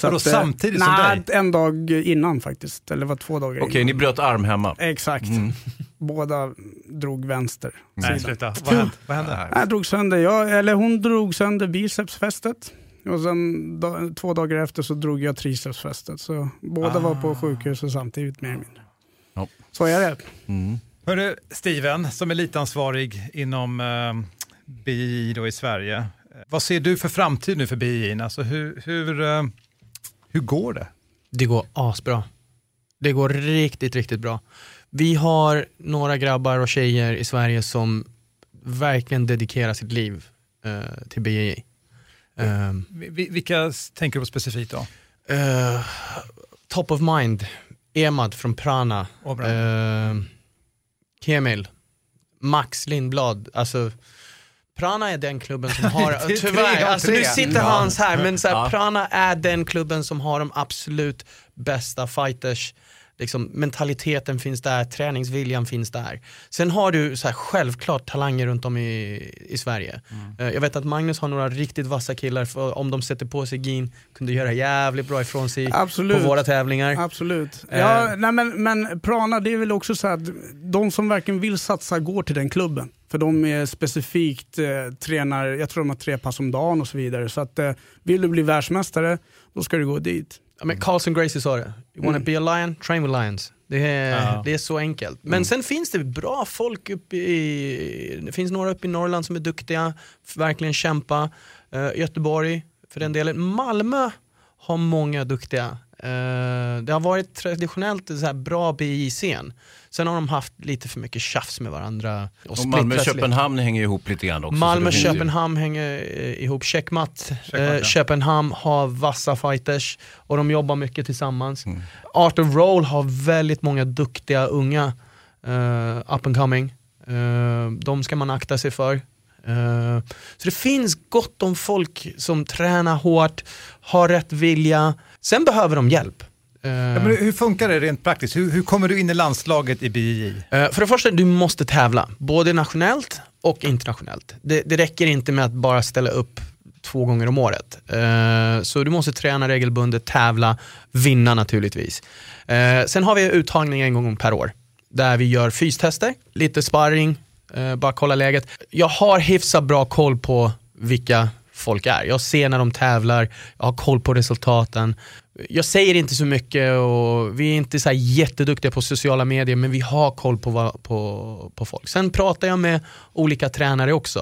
Vadå, eh, samtidigt som nej, dig? en dag innan faktiskt, eller var två dagar Okej, innan. ni bröt arm hemma? Exakt. Mm. Båda drog vänster. Nej, sluta. Vad hände? Vad hände? Jag drog sönder, jag, eller hon drog sönder bicepsfästet. Och sen da, två dagar efter så drog jag tricepsfästet. Så båda var på sjukhuset samtidigt mer eller mindre. Ja. Så är det. Mm. Hörru, Steven, som är elitansvarig inom eh, BJJ då i Sverige. Vad ser du för framtid nu för BJJ? Alltså hur, hur, eh, hur går det? Det går asbra. Det går riktigt, riktigt bra. Vi har några grabbar och tjejer i Sverige som verkligen dedikerar sitt liv eh, till BJJ. Um, Vi- Vilka tänker du på specifikt då? Eh, top of mind, Emad från Prana. Bra. Eh, Kemil, Max Lindblad. Alltså, Prana är den klubben som har, tyvärr, alltså, nu sitter. Hans här, men så här, Ja. Prana är den klubben som har de absolut bästa fighters. Liksom, mentaliteten finns där, träningsviljan finns där. Sen har du så här, självklart talanger runt om i, i Sverige. Eh, jag vet att Magnus har några riktigt vassa killar, för om de sätter på sig gin kunde göra jävligt bra ifrån sig Absolut. på våra tävlingar. Absolut. Eh. Ja, nej, men, men Prana, det är väl också så att de som verkligen vill satsa går till den klubben. För de är specifikt eh, tränar, jag tror de har tre pass om dagen och så vidare. Så att eh, vill du bli världsmästare, då ska du gå dit. Ja, men Carlson Gracie sa det, you wanna Mm. be a lion, train with lions. Det är, Ja. det är så enkelt. Men Mm. sen finns det bra folk uppe i, det finns några uppe i Norrland som är duktiga, verkligen kämpa. Eh, Göteborg för den delen. Malmö har många duktiga. Eh, det har varit traditionellt så här bra BI-scen. Sen har de haft lite för mycket tjafs med varandra. Och, Och. Malmö-Köpenhamn hänger ihop lite grann också. så det Malmö finns ju- Köpenhamn hänger eh, ihop. Checkmatt. Checkmatt, Eh, ja. Köpenhamn har vassa fighters och de jobbar mycket tillsammans. Mm. Art of Roll har väldigt många duktiga unga eh, up and coming. Eh, de ska man akta sig för. Eh, så det finns gott om folk som tränar hårt, har rätt vilja. Sen behöver de hjälp. Eh, Ja, men hur funkar det rent praktiskt? Hur, hur kommer du in i landslaget i BJJ? Eh, För det första, du måste tävla. Både nationellt och internationellt. Det, det räcker inte med att bara ställa upp två gånger om året. Eh, Så du måste träna regelbundet, tävla, vinna naturligtvis. Sen har vi uttagning en gång per år. Där vi gör fystester, lite sparring, bara kolla läget. Jag har hyfsat bra koll på vilka folk är. Jag ser när de tävlar, jag har koll på resultaten. Jag säger inte så mycket och vi är inte så här jätteduktiga på sociala medier men vi har koll på, på, på folk. Sen pratar jag med olika tränare också.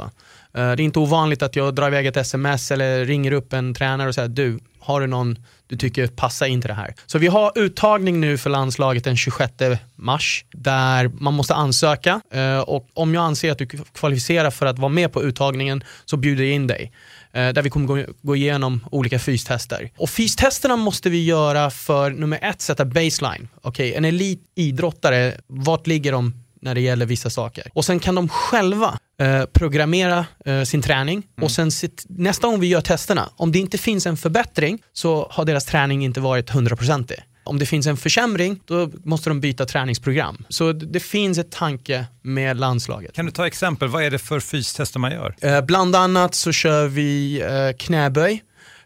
Eh, det är inte ovanligt att jag drar iväg ett sms eller ringer upp en tränare och säger du, har du någon du tycker passar in till det här? Så vi har uttagning nu för landslaget den 26 mars där man måste ansöka eh, och om jag anser att du kvalificerar för att vara med på uttagningen så bjuder jag in dig. Eh, Där vi kommer gå, igenom olika fystester. Och fystesterna måste vi göra för nummer ett, sätta baseline. Okej, en elitidrottare, vart ligger de när det gäller vissa saker? Och sen kan de själva eh, programmera eh, sin träning och sen sitt, nästa gång vi gör testerna, om det inte finns en förbättring så har deras träning inte varit 100%. Om det finns en försämring, då måste de byta träningsprogram. Så det, finns ett tanke med landslaget. Kan du ta exempel, vad är det för fystester man gör? Eh, bland annat så kör vi eh, knäböj,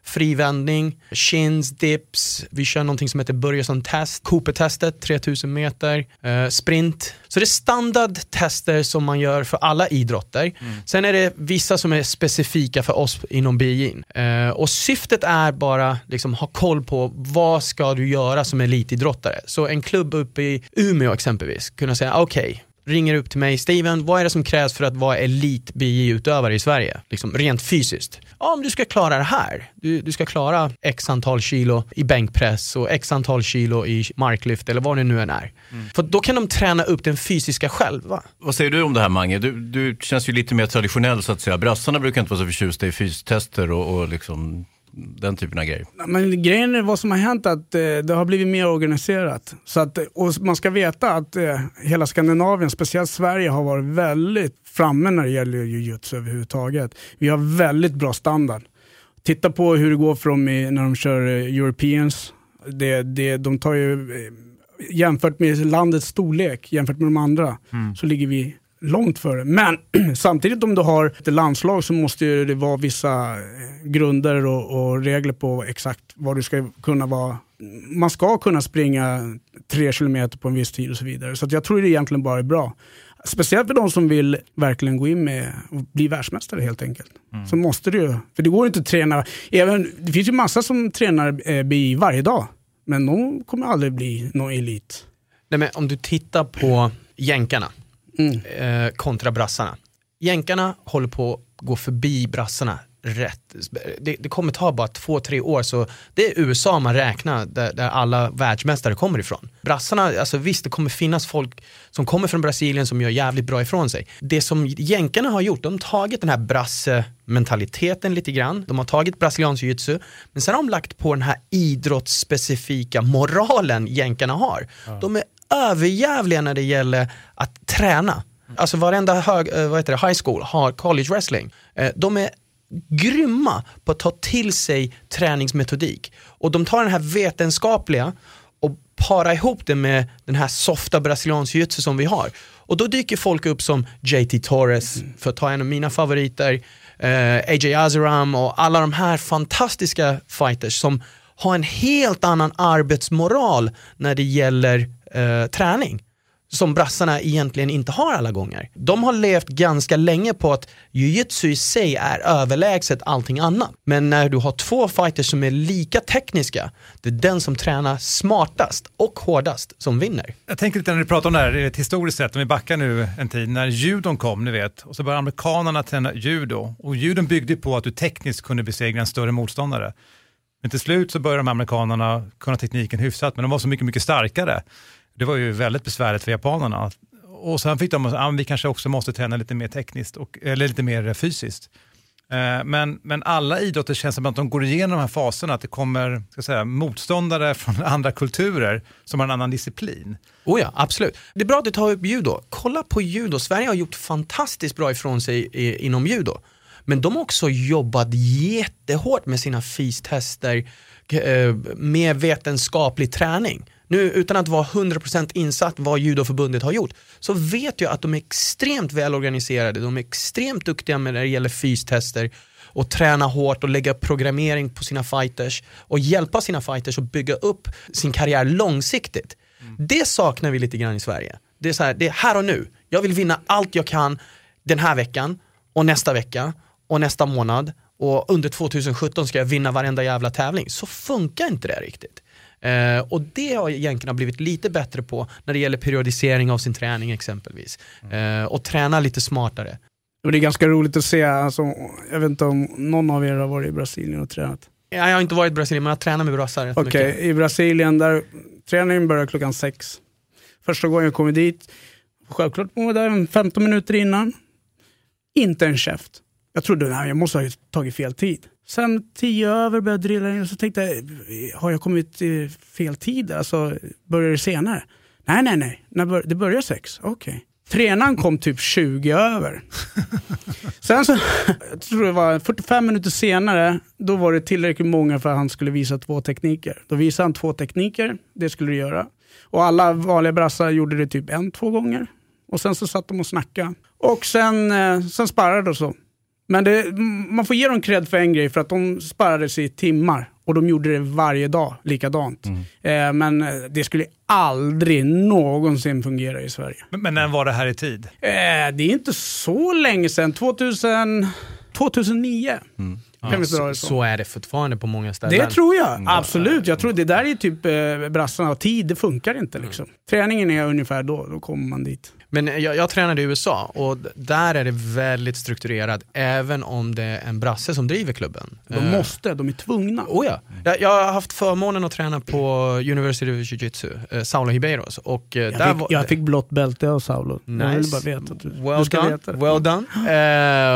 frivändning, chins, dips, vi kör någonting som heter Börjesson test, Cooper-testet, 3000 meter, eh, sprint. Så det är standardtester som man gör för alla idrotter. Sen är det vissa som är specifika för oss inom BJ'n. Eh, och syftet är bara liksom ha koll på vad ska du göra som elitidrottare. Så en klubb uppe i Umeå exempelvis, kunna säga okej, ringer upp till mig, Steven, vad är det som krävs för att vara elit BJ-utövare i Sverige? Liksom, rent fysiskt. Ja, om du ska klara det här. Du, du ska klara x antal kilo i bänkpress och x antal kilo i marklyft eller vad det nu än är. För då kan de träna upp den fysiska själva. Vad säger du om det här Mange? Du, du känns ju lite mer traditionell så att säga. Brassarna brukar inte vara så förtjusta i fystester och, och liksom den typen av grejer. Men grejen är vad som har hänt att eh, det har blivit mer organiserat. Så att, och man ska veta att eh, hela Skandinavien, speciellt Sverige, har varit väldigt framme när det gäller jujutsu överhuvudtaget. Vi har väldigt bra standard. Titta på hur det går för dem i, när de kör eh, Europeans. Det, det, de tar ju, eh, jämfört med landets storlek, jämfört med de andra, Mm. så ligger vi långt före. Men samtidigt om du har ett landslag så måste ju det vara vissa eh, grunder och, och regler på exakt vad du ska kunna vara. Man ska kunna springa tre kilometer på en viss tid och så vidare. Så att jag tror det egentligen bara är bra. Speciellt för de som vill verkligen gå in med och bli världsmästare helt enkelt. Så måste ju, för det går inte att träna, även, det finns ju massa som tränar eh, BI varje dag. Men de kommer aldrig bli någon elit. Nej, men om du tittar på jänkarna eh, kontra brassarna. Jänkarna håller på att gå förbi brassarna rätt. Det, det kommer ta bara två, tre år så det är USA man räknar där, där alla världsmästare kommer ifrån. Brassarna, alltså visst det kommer finnas folk som kommer från Brasilien som gör jävligt bra ifrån sig. Det som jänkarna har gjort, de har tagit den här brasse-mentaliteten lite grann. De har tagit brasiliansk jiu-jitsu men sen har de lagt på den här idrottsspecifika moralen jänkarna har. De är överjävliga när det gäller att träna. Alltså varenda hög, eh, vad heter det, high school har college wrestling. Eh, De är grymma på att ta till sig träningsmetodik. Och de tar den här vetenskapliga och para ihop det med den här softa brasiliansk jiu som vi har. Och då dyker folk upp som JT Torres, för att ta en av mina favoriter, eh, AJ Azeram och alla de här fantastiska fighters som har en helt annan arbetsmoral när det gäller eh, träning som brassarna egentligen inte har alla gånger. De har levt ganska länge på att jujutsu i sig är överlägset allting annat. Men när du har två fighters som är lika tekniska, det är den som tränar smartast och hårdast som vinner. Jag tänker lite när du pratar om det här, ett historiskt sett, om vi backar nu en tid, när judon kom, ni vet, och så började amerikanerna träna judo. Och judon byggde på att du tekniskt kunde besegra en större motståndare. Men till slut så började de amerikanerna kunna tekniken hyfsat, men de var så mycket, mycket starkare. Det var ju väldigt besvärligt för japanerna. Och sen fick de, ah, vi kanske också måste träna lite mer tekniskt, och, eller lite mer fysiskt. Eh, men, men alla idrotter känns som att de går igenom de här faserna, att det kommer ska säga, motståndare från andra kulturer som har en annan disciplin. Oh ja, absolut. Det är bra att du tar upp judo. Kolla på judo. Sverige har gjort fantastiskt bra ifrån sig i, inom judo. Men de har också jobbat jättehårt med sina fystester, eh, med vetenskaplig träning. Nu utan att vara 100% insatt vad judoförbundet har gjort, så vet jag att de är extremt välorganiserade, de är extremt duktiga med när det gäller fystester och träna hårt och lägga programmering på sina fighters och hjälpa sina fighters att bygga upp sin karriär långsiktigt. Det saknar vi lite grann i Sverige. Det är, så här, det är här och nu. Jag vill vinna allt jag kan den här veckan och nästa vecka och nästa månad och under 2017 ska jag vinna varenda jävla tävling. Så funkar inte det riktigt. Eh, och det har jänkarna blivit lite bättre på när det gäller periodisering av sin träning exempelvis. Eh, och träna lite smartare. Och det är ganska roligt att se, alltså, jag vet inte om någon av er har varit i Brasilien och tränat. Jag har inte varit i Brasilien men jag tränar med brassar Okej, mycket. i Brasilien där träningen börjar klockan sex. Första gången jag kommer dit, självklart var där en 15 minuter innan. Inte en käft. Jag trodde att jag måste ha tagit fel tid. Sen tio över började jag drilla in och så tänkte jag, har jag kommit i fel tid? Alltså, börjar det senare? Nej, nej, nej. När det börjar sex. Okej. Tränaren kom typ 20 över. Sen så, jag tror det var 45 minuter senare, då var det tillräckligt många för att han skulle visa två tekniker. Då visade han två tekniker, det skulle du göra. Och alla vanliga brassar gjorde det typ en, två gånger. Och sen så satt de och snackade. Och sen, eh, sen sparrade och så. Men det, man får ge dem cred för en grej, för att de sparrades i timmar. Och de gjorde det varje dag, likadant. Eh, men eh, det skulle aldrig någonsin fungera i Sverige. Men, men när var det här i tid? Eh, det är inte så länge sedan, 2000, 2009. Kan dra så, så? är det fortfarande på många ställen. Det tror jag, absolut. Jag tror det där är typ eh, brassarna, tid, det funkar inte liksom. Träningen är ungefär då, då kommer man dit. Men jag, jag tränade i USA och där är det väldigt strukturerat även om det är en brasse som driver klubben. De Eh, måste, de är tvungna. Oh ja. jag, jag har haft förmånen att träna på University of Jiu-Jitsu, eh, Saulo Hibeiros. Och, eh, Jag där fick, var, jag fick blått bälte av Saulo. Jag vill Nice. bara veta att du, Well du ska done. veta det. Well done.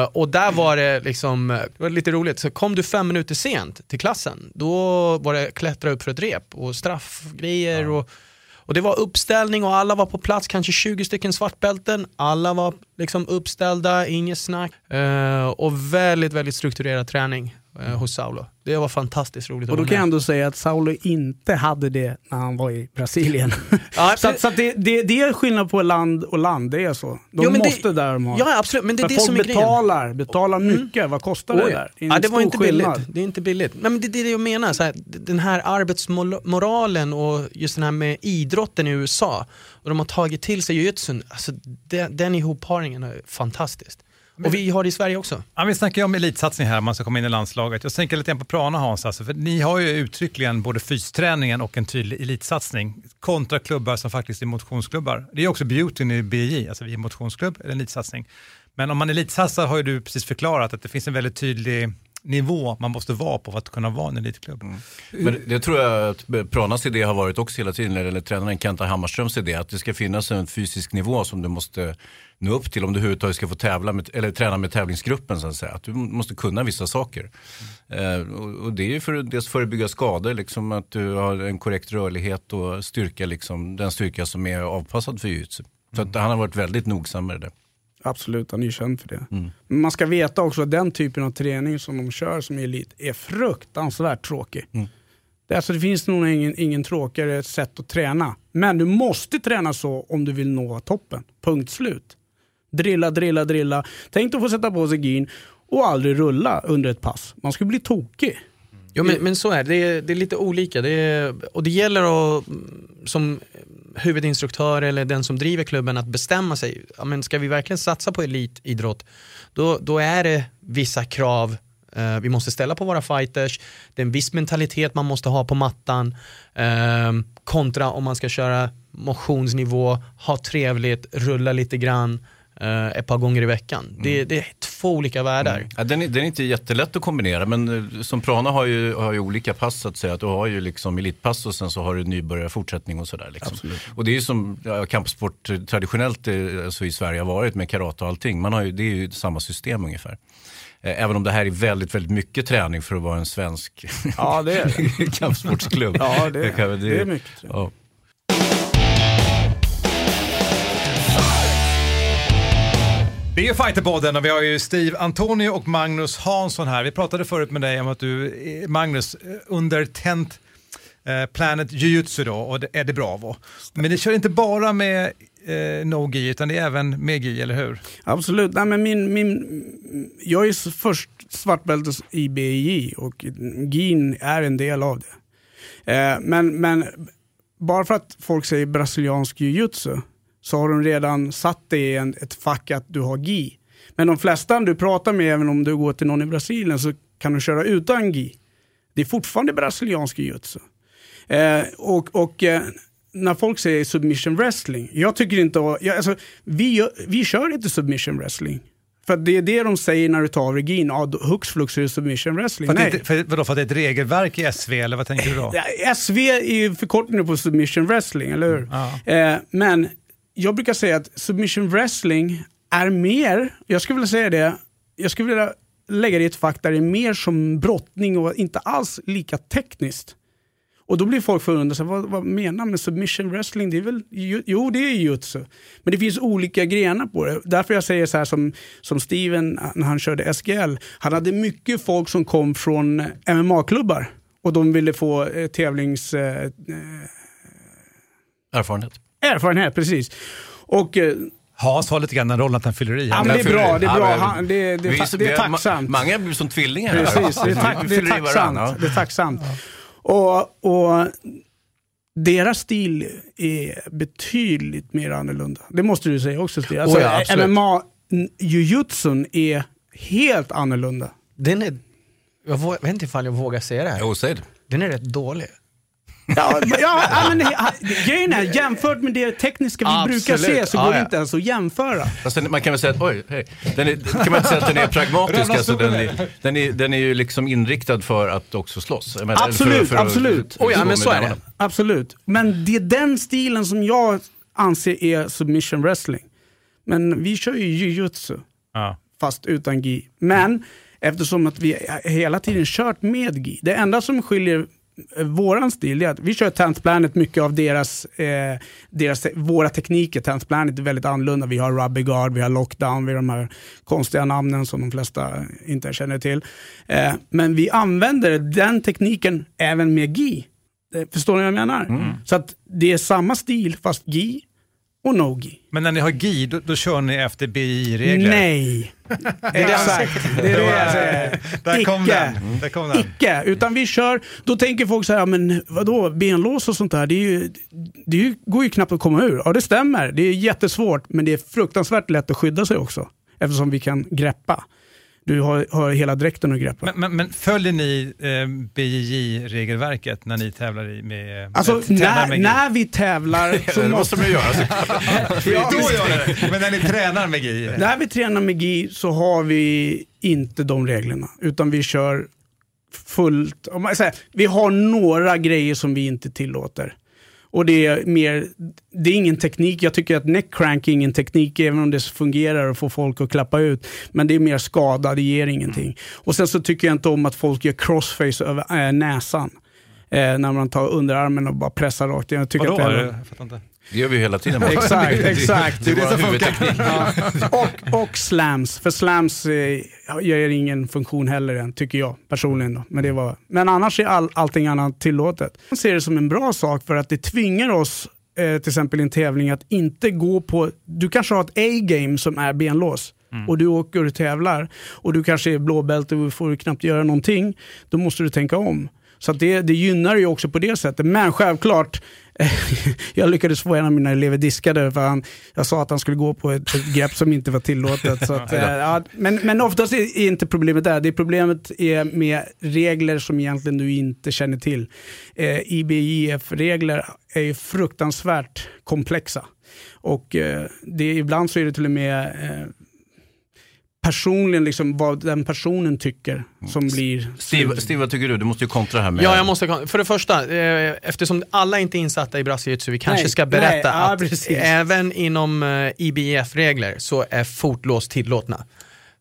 Eh, och där var det liksom, det var lite roligt, så kom du fem minuter sent till klassen, då var det klättra upp för ett rep och straffgrejer och, och det var uppställning och alla var på plats, kanske 20 stycken svartbälten, alla var liksom uppställda, inget snack. Eh, och väldigt, väldigt strukturerad träning eh, hos Saulo. Det var fantastiskt roligt Och då kan jag ändå säga att Saulo inte hade det när han var i Brasilien. Ja, så så det, det, det är skillnad på land och land, det är så. De Jo, men det- måste där de har. Ja, absolut, men det är det folk som är grejen. betalar, betalar mycket. Vad kostar det Oj. där? Det är ja, det var inte skillnad. billigt. Det är inte billigt. Nej, men det, det är det jag menar, så här, den här arbetsmoralen och just den här med idrotten i USA och de har tagit till sig jujutsun, alltså den, den ihopparingen är fantastiskt. Och vi har det i Sverige också. Ja, vi snackar ju om elitsatsning här, man ska komma in i landslaget. Jag tänker lite grann på Prana Hans, alltså, för ni har ju uttryckligen både fysträningen och en tydlig elitsatsning kontra klubbar som faktiskt är motionsklubbar. Det är också beautyn i BJ, alltså vi är motionsklubb, eller elitsatsning. Men om man elitsatsar har ju du precis förklarat att det finns en väldigt tydlig nivå man måste vara på för att kunna vara en elitklubb. Men det tror jag att Pranas idé har varit också hela tiden, eller tränaren Kenta Hammarströms idé, att det ska finnas en fysisk nivå som du måste nå upp till om du överhuvudtaget ska få tävla med, eller träna med tävlingsgruppen så att säga. Att du måste kunna vissa saker. Eh, och, och det är ju för att dels förebygga skador, liksom att du har en korrekt rörlighet och styrka, liksom, den styrka som är avpassad för jujutsu. Så att han har varit väldigt nogsam med det. Absolut, han är ju känd för det. Mm. Men man ska veta också att den typen av träning som de kör som elit är fruktansvärt tråkig. Mm. Det, alltså, det finns nog ingen, ingen tråkigare sätt att träna. Men du måste träna så om du vill nå toppen. Punkt slut. Drilla, drilla, drilla. Tänk att få sätta på sig gin och aldrig rulla under ett pass. Man skulle bli tokig. Jo, men, men så är det. Det är, det är lite olika. Det är, och det gäller att, mm, som huvudinstruktör eller den som driver klubben att bestämma sig. Ja, men ska vi verkligen satsa på elitidrott, då, då är det vissa krav eh, vi måste ställa på våra fighters. Det är en viss mentalitet man måste ha på mattan. Eh, kontra om man ska köra motionsnivå, ha trevligt, rulla lite grann eh, ett par gånger i veckan. Det, det är två olika världar. Ja, den, är, den är inte jättelätt att kombinera men eh, som Prana har ju, har ju olika pass så att säga. Att du har ju liksom elitpass och sen så har du nybörjarfortsättning och sådär. Liksom. Och det är ju som ja, kampsport traditionellt eh, alltså i Sverige har varit med karate och allting. Man har ju, det är ju samma system ungefär. Eh, Även om det här är väldigt, väldigt mycket träning för att vara en svensk Ja, det är det. kampsportsklubb. Ja, det är- det är mycket Ja. Det är Fighterpodden och vi har ju Steve Antonio och Magnus Hansson här. Vi pratade förut med dig om att du, eh, Magnus, eh, under Tent eh, Planet Jiu-Jitsu då, och det är det Bravo. Men ni kör inte bara med eh, no-gi utan det är även med gi, eller hur? Absolut. Nej, men min, min, jag är först svartbälte i BJ och GIN är en del av det. Eh, men, men bara för att folk säger brasiliansk jiu-jitsu så har de redan satt det i en, ett fack att du har gi. Men de flesta du pratar med, även om du går till någon i Brasilien, så kan du köra utan gi. Det är fortfarande brasiliansk jiu-jitsu. Eh, och och eh, när folk säger submission wrestling, jag tycker inte jag, alltså, vi, vi kör inte submission wrestling. För det är det de säger när du tar regin, ja, hux flux är det submission wrestling. För Nej. inte- för, vadå, för att det är ett regelverk i SV, eller vad tänker du då? Ja, SV är ju förkortningen på submission wrestling, eller hur? Eh, men jag brukar säga att submission wrestling är mer, jag skulle vilja säga det, jag skulle vilja lägga det i ett fack där det är mer som brottning och inte alls lika tekniskt. Och då blir folk förundrade, vad, vad menar med submission wrestling? Det är väl, ju- jo det är jutsu. Men det finns olika grenar på det. Därför jag säger så här som, som Steven när han körde SGL. Han hade mycket folk som kom från MMA-klubbar. Och de ville få eh, tävlings... Eh, eh Erfarenhet erfarenhet, precis. Och... Eh, Hans har lite grann den rollen att han fyller i. Ja, men det är bra. Det är, bra. Han, det, det, det, det är tacksamt. ma- Många blir som tvillingar. här. Precis, det är, tack, det är tacksamt. Det är tacksamt. Och, och deras stil är betydligt mer annorlunda. Det måste du säga också Stig. Alltså, Oh ja. MMA, jujutsun är helt annorlunda. Den är Jag vet inte ifall jag vågar säga det här. Jo, säg det. Den är rätt dålig. Ja, men- ja, ja, men, grejen är, jämfört med det tekniska vi Absolut. brukar se så Ja, går det ja. inte ens att jämföra. Alltså, man kan väl säga att, oj, hej. Den är, kan man inte säga att den är pragmatisk, alltså, den, är, den, är, den är ju liksom inriktad för att också slåss. Menar, Absolut, för, för att- absolut. att gå med nävarna. Absolut. Men det är den stilen som jag anser är submission wrestling. Men vi kör ju jujutsu, Ja. fast utan gi. Men eftersom att vi hela tiden kört med gi. Det enda som skiljer våran stil är att vi kör 10th Planet, mycket av deras, eh, deras, våra tekniker. 10th Planet är väldigt annorlunda. Vi har Rubber Guard, vi har Lockdown, vi har de här konstiga namnen som de flesta inte känner till. Eh, men vi använder den tekniken även med gi. Eh, Förstår ni vad jag menar? Så att det är samma stil fast gi och no gi. Men när ni har GI, då, då kör ni efter BI-regler? Nej. Exakt. Det är det jag säger. Där kom den. Där kom den. Icke, utan vi kör, då tänker folk så här, men vadå, benlås och sånt där, det, är ju, det ju, går ju knappt att komma ur. Ja det stämmer, det är jättesvårt, men det är fruktansvärt lätt att skydda sig också. Eftersom vi kan greppa. Du har, har hela dräkten att greppa. Men, men, men följer ni eh, BJJ-regelverket när ni tävlar i med... Alltså med, tävlar när, med när vi tävlar så Det måste de ju göra. Ja, Då gör det. Men när ni tränar med GI? När vi tränar med GI så har vi inte de reglerna, utan vi kör fullt. Om man säger, vi har några grejer som vi inte tillåter. Och det är mer, det är ingen teknik. Jag tycker att neckcrank är ingen teknik, även om det fungerar och får folk att klappa ut. Men det är mer skada, det ger ingenting. Och sen så tycker jag inte om att folk gör crossface över äh, näsan. Eh, när man tar underarmen och bara pressar rakt. Jag tycker Vadå? att det är, Jag fattar inte. Det gör vi hela tiden. Exakt, exakt. Det är vår huvudteknik. och, och slams, för slams eh, gör ingen funktion heller än, tycker jag personligen. Då. Men, det var, men annars är all, allting annat tillåtet. Jag ser det som en bra sak för att det tvingar oss, eh, till exempel i en tävling, att inte gå på... Du kanske har ett A-game som är benlås. Och du åker och tävlar och du kanske är blåbälte och får knappt göra någonting. Då måste du tänka om. Så det, det gynnar ju också på det sättet. Men självklart, jag lyckades få en av mina elever diskade för han, jag sa att han skulle gå på ett, ett grepp som inte var tillåtet. Så att, eh, ja, men, men oftast är är inte problemet där. Det problemet är med regler som egentligen du inte känner till. Eh, IBIF-regler är ju fruktansvärt komplexa. Och eh, det, ibland så är det till och med eh, personligen liksom vad den personen tycker som blir... Steve, Steve, vad tycker du? Du måste ju kontra här med... Ja, jag måste, för det första, eh, eftersom alla inte är insatta i brasiliansk vi kanske Nej, ska berätta nej, ja, att precis. även inom eh, IBF-regler så är fotlås tillåtna.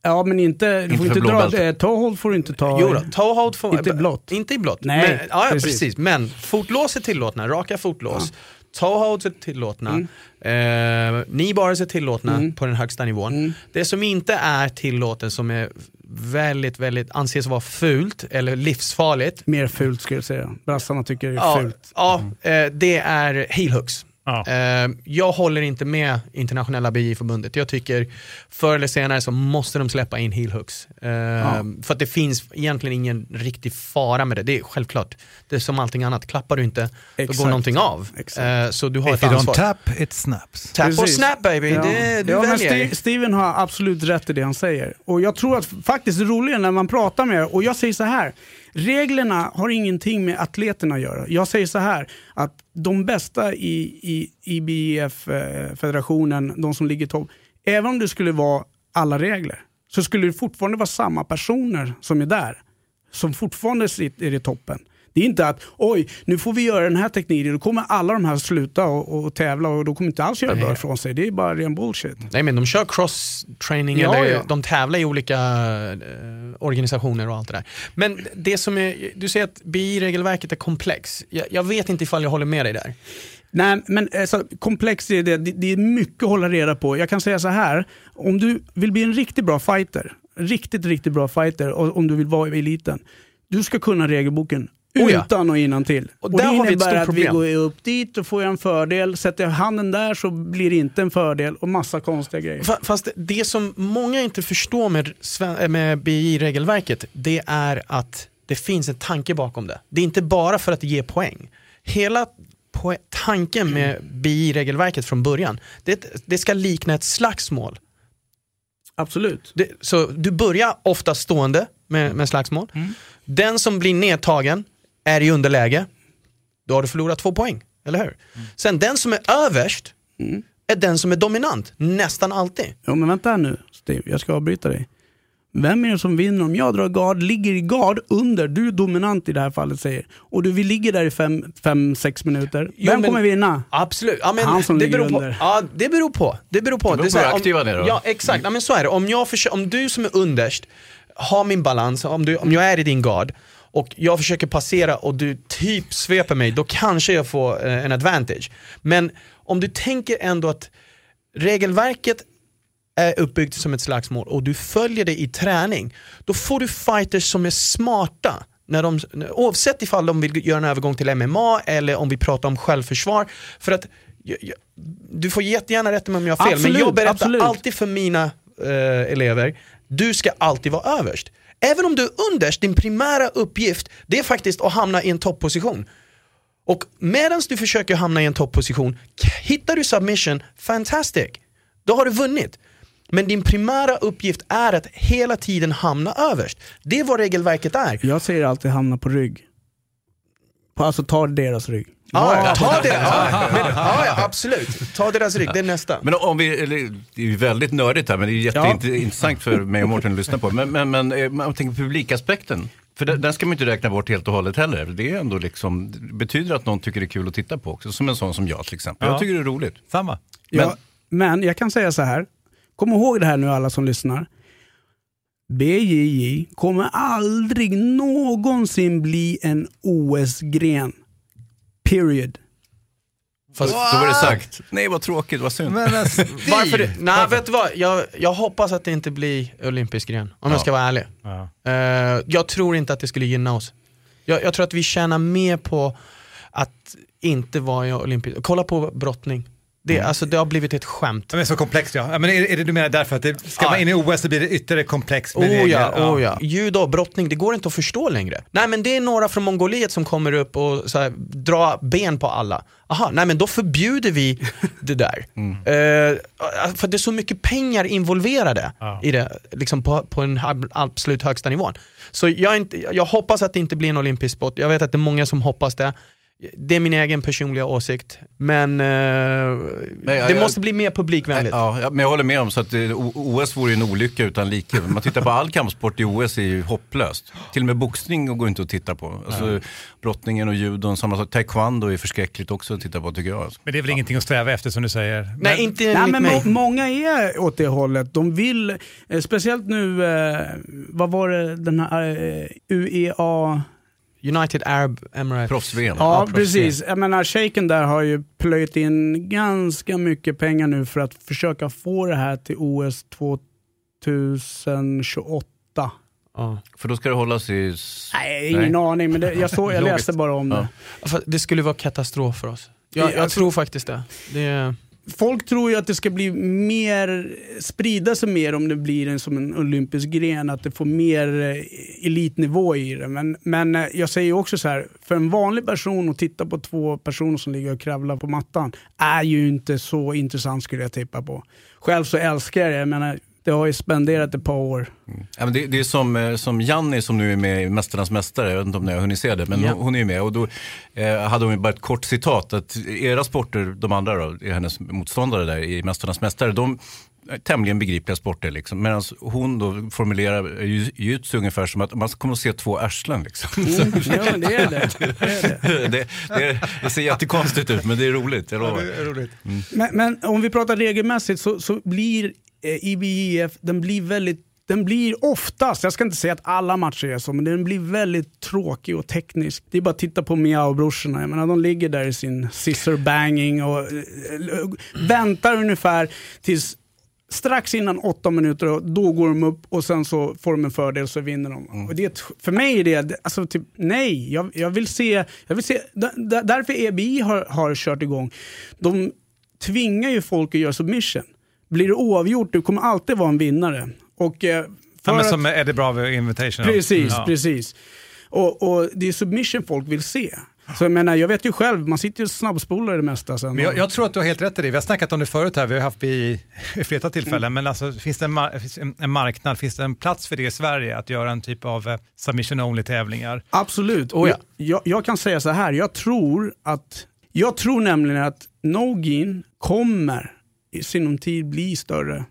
Ja, men inte, du får för inte dra, eh, toehold får du inte ta. Jo då, toehold får Inte blått. Inte i blått. Nej, men, ja, ja, precis. precis. Men fotlås är tillåtna, raka fotlås. Toeholds är tillåtna, Mm. eh, knee bars är tillåtna på den högsta nivån. Mm. Det som inte är tillåtet, som är väldigt, väldigt anses vara fult eller livsfarligt, Mer fult skulle jag säga. Brassarna tycker det är ja, fult. ja, eh, det är heel hooks. Ja. Eh, jag håller inte med internationella BJ-förbundet. Jag tycker förr eller senare så måste de släppa in heel hooks. Eh, För att det finns egentligen ingen riktig fara med det. Det är självklart. Det är som allting annat. Klappar du inte, då går Exakt. någonting av. Exakt. Eh, så du har If ett you don't ansvar. tap, it snaps. Tap or Precis. snap baby, Ja. det, du ja, men väljer. Ste- Steven har absolut rätt i det han säger. Och jag tror att faktiskt det roliga när man pratar med er, och jag säger så här, reglerna har ingenting med atleterna att göra. Jag säger så här, att de bästa i, i IBF-federationen, eh, de som ligger i topp, även om det skulle vara alla regler, så skulle det fortfarande vara samma personer som är där, som fortfarande sitter i toppen. Det är inte att oj, nu får vi göra den här tekniken, då kommer alla de här sluta och, och tävla och då kommer inte alls göra bra ifrån sig. Det är bara ren bullshit. Nej men de kör cross-training Ja, eller ja. de tävlar i olika eh, organisationer och allt det där. Men det som är, du säger att BI-regelverket är komplex. Jag, jag vet inte ifall jag håller med dig där. Nej, men alltså, komplext är det. det. Är mycket att hålla reda på. Jag kan säga så här, om du vill bli en riktigt bra fighter, riktigt, riktigt bra fighter, och om du vill vara i eliten, du ska kunna regelboken Oh ja. utan och innantill. Och Och där det har vi ett innebär att problem. vi går upp dit och får en fördel, sätter jag handen där så blir det inte en fördel och massa konstiga grejer. Fa- Fast det- som många inte förstår med, sven- med BI-regelverket, det är att det finns en tanke bakom det. Det är inte bara för att ge poäng. Hela tanken med BI-regelverket från början, det, det ska likna ett slagsmål. Absolut. Det, så du börjar ofta stående med, med slagsmål. Den som blir nedtagen är i underläge, då har du förlorat två poäng. Eller hur? Sen den som är överst är den som är dominant, nästan alltid. Ja men vänta här nu Steve, jag ska avbryta dig. Vem är det som vinner om jag drar gard, ligger i gard under, du är dominant i det här fallet säger, och du, vi ligger där i 5-6 minuter. Jo, Vem men- kommer vinna? Absolut. Ja, men Han som det ligger beror på. under. Ja, det beror på. Det beror på. Det beror är på hur aktiva ni är då. Ja, exakt. Ja, men så är det. Om, jag försöker, om du som är underst har min balans, om, du, om jag är i din gard och jag försöker passera och du typ sveper mig, då kanske jag får eh, en advantage. Men om du tänker ändå att regelverket är uppbyggt som ett slagsmål och du följer det i träning, då får du fighters som är smarta. När de, oavsett ifall de vill göra en övergång till MMA eller om vi pratar om självförsvar. För att, du får jättegärna rätta mig om jag har fel, men Absolut, jag berättar absolut. alltid för mina eh, elever, du ska alltid vara överst. Även om du är underst, din primära uppgift, det är faktiskt att hamna i en topposition. Och medan du försöker hamna i en topposition, hittar du submission, fantastic. Då har du vunnit. Men din primära uppgift är att hela tiden hamna överst. Det är vad regelverket är. Jag säger alltid hamna på rygg. Alltså ta deras rygg. Ja, ta det. Ja, men, ja, ja, absolut. Ta deras rygg, det är nästa. Men om vi, eller, det är ju väldigt nördigt här, men det är jätteintressant för mig och Mårten att lyssna på. Men, men, men eh, man tänker på publikaspekten. För den, den ska man inte räkna bort helt och hållet heller. Det är ändå liksom, det betyder att någon tycker det är kul att titta på också. Som en sån som jag till exempel. Ja. Jag tycker det är roligt. Samma. Ja, men jag kan säga så här. Kom ihåg det här nu alla som lyssnar. BJJ kommer aldrig någonsin bli en OS-gren. Period. Fast- Då var det sagt. Nej vad tråkigt, vad synd. Varför det? Nej, vet du vad? Jag, jag hoppas att det inte blir olympisk gren, om jag ska vara ärlig. Eh, jag tror inte att det skulle gynna oss. Jag, jag tror att vi tjänar mer på att inte vara i olympisk... Kolla på brottning. Det, alltså, det har blivit ett skämt. Det är så komplext ja. ja men är, är det du menar därför att det, ska Ja. man in i OS så blir det ytterligare komplext Oh regler? ja, oh ja. Judo, brottning, det går inte att förstå längre. Nej men det är några från Mongoliet som kommer upp och så här, drar ben på alla. Aha, nej men då förbjuder vi det där. Eh, för det är så mycket pengar involverade i det, liksom på, på en ab- absolut högsta nivån. Så jag, inte, jag hoppas att det inte blir en olympisk sport. Jag vet att det är många som hoppas det. Det är min egen personliga åsikt. Men, eh, det jag- måste bli mer publikvänligt. Ja, ja, men jag håller med om så att eh, O- OS vore en olycka utan like. Man tittar på all kampsport i OS är ju hopplöst. Till och med boxning går inte att titta på. Alltså, Brottningen och judon, samma sak. Taekwondo är förskräckligt också att titta på tycker jag. Men det är väl ingenting att sträva efter som du säger? Nej, inte Nej, men mig. må, många är åt det hållet. De vill, eh, speciellt nu, eh, vad var det, den här eh, UEA... United Arab Emirates. Proffs-VM. Ja, proffs-VM. precis. Jag menar, shejken där har ju plöjt in ganska mycket pengar nu för att försöka få det här till OS 2028. Ja. För då ska det hållas i... Nej, ingen aning, men det, jag, såg, jag läste bara om det. För Det skulle vara katastrof för oss. Jag, Det- jag alltså- tror faktiskt det. det Folk tror ju att det ska bli mer, sprida sig mer om det blir en, som en olympisk gren, att det får mer eh, elitnivå i det. Men, men eh, jag säger också så här, för en vanlig person att titta på två personer som ligger och kravlar på mattan är ju inte så intressant skulle jag tippa på. Själv så älskar jag det, jag menar, det har ju spenderat ett par år. Ja, men det, det är som, eh, som Janni som nu är med i Mästarnas Mästare, jag vet inte om ni har hunnit se det, men Ja. hon, hon är ju med och då eh, hade hon bara ett kort citat att era sporter, de andra då, hennes motståndare där i Mästarnas Mästare, de är tämligen begripliga sporter liksom. Medan hon då formulerar ju- jujutsu ungefär som att man kommer att se två arslen liksom. Mm, ja, det är det. det, det, det, det ser jättekonstigt ut men det är roligt, jag lovar. roligt. Men, men om vi pratar regelmässigt så, så blir eh, IBJF, den blir väldigt den blir oftast, jag ska inte säga att alla matcher är så, men den blir väldigt tråkig och teknisk. Det är bara att titta på Miao-brorsorna, jag menar de ligger där i sin scissor banging och eh, eh, väntar ungefär tills strax innan åtta minuter och då går de upp och sen så får de en fördel så vinner de. Och det, för mig är det, alltså typ, nej, jag, jag vill se, jag vill se där- där- därför EBI har, har kört igång. De tvingar ju folk att göra submission. Blir det oavgjort, du kommer alltid vara en vinnare. Och, eh, för Ja, men att- som Eddie Bravo Invitation. Precis, Ja. precis. Och, och det är submission folk vill se. Så jag menar, jag vet ju själv, man sitter ju och snabbspolar det mesta sen. Men jag, jag tror att du har helt rätt i det. Vi har snackat om det förut här, vi har haft det i, flera tillfällen. Mm. Men alltså, finns det en, en, marknad, finns det en plats för det i Sverige att göra en typ av eh, submission only-tävlingar? Absolut. Oh ja. jag, jag kan säga så här, jag tror att jag tror nämligen att Nogin kommer i sinom tid bli större.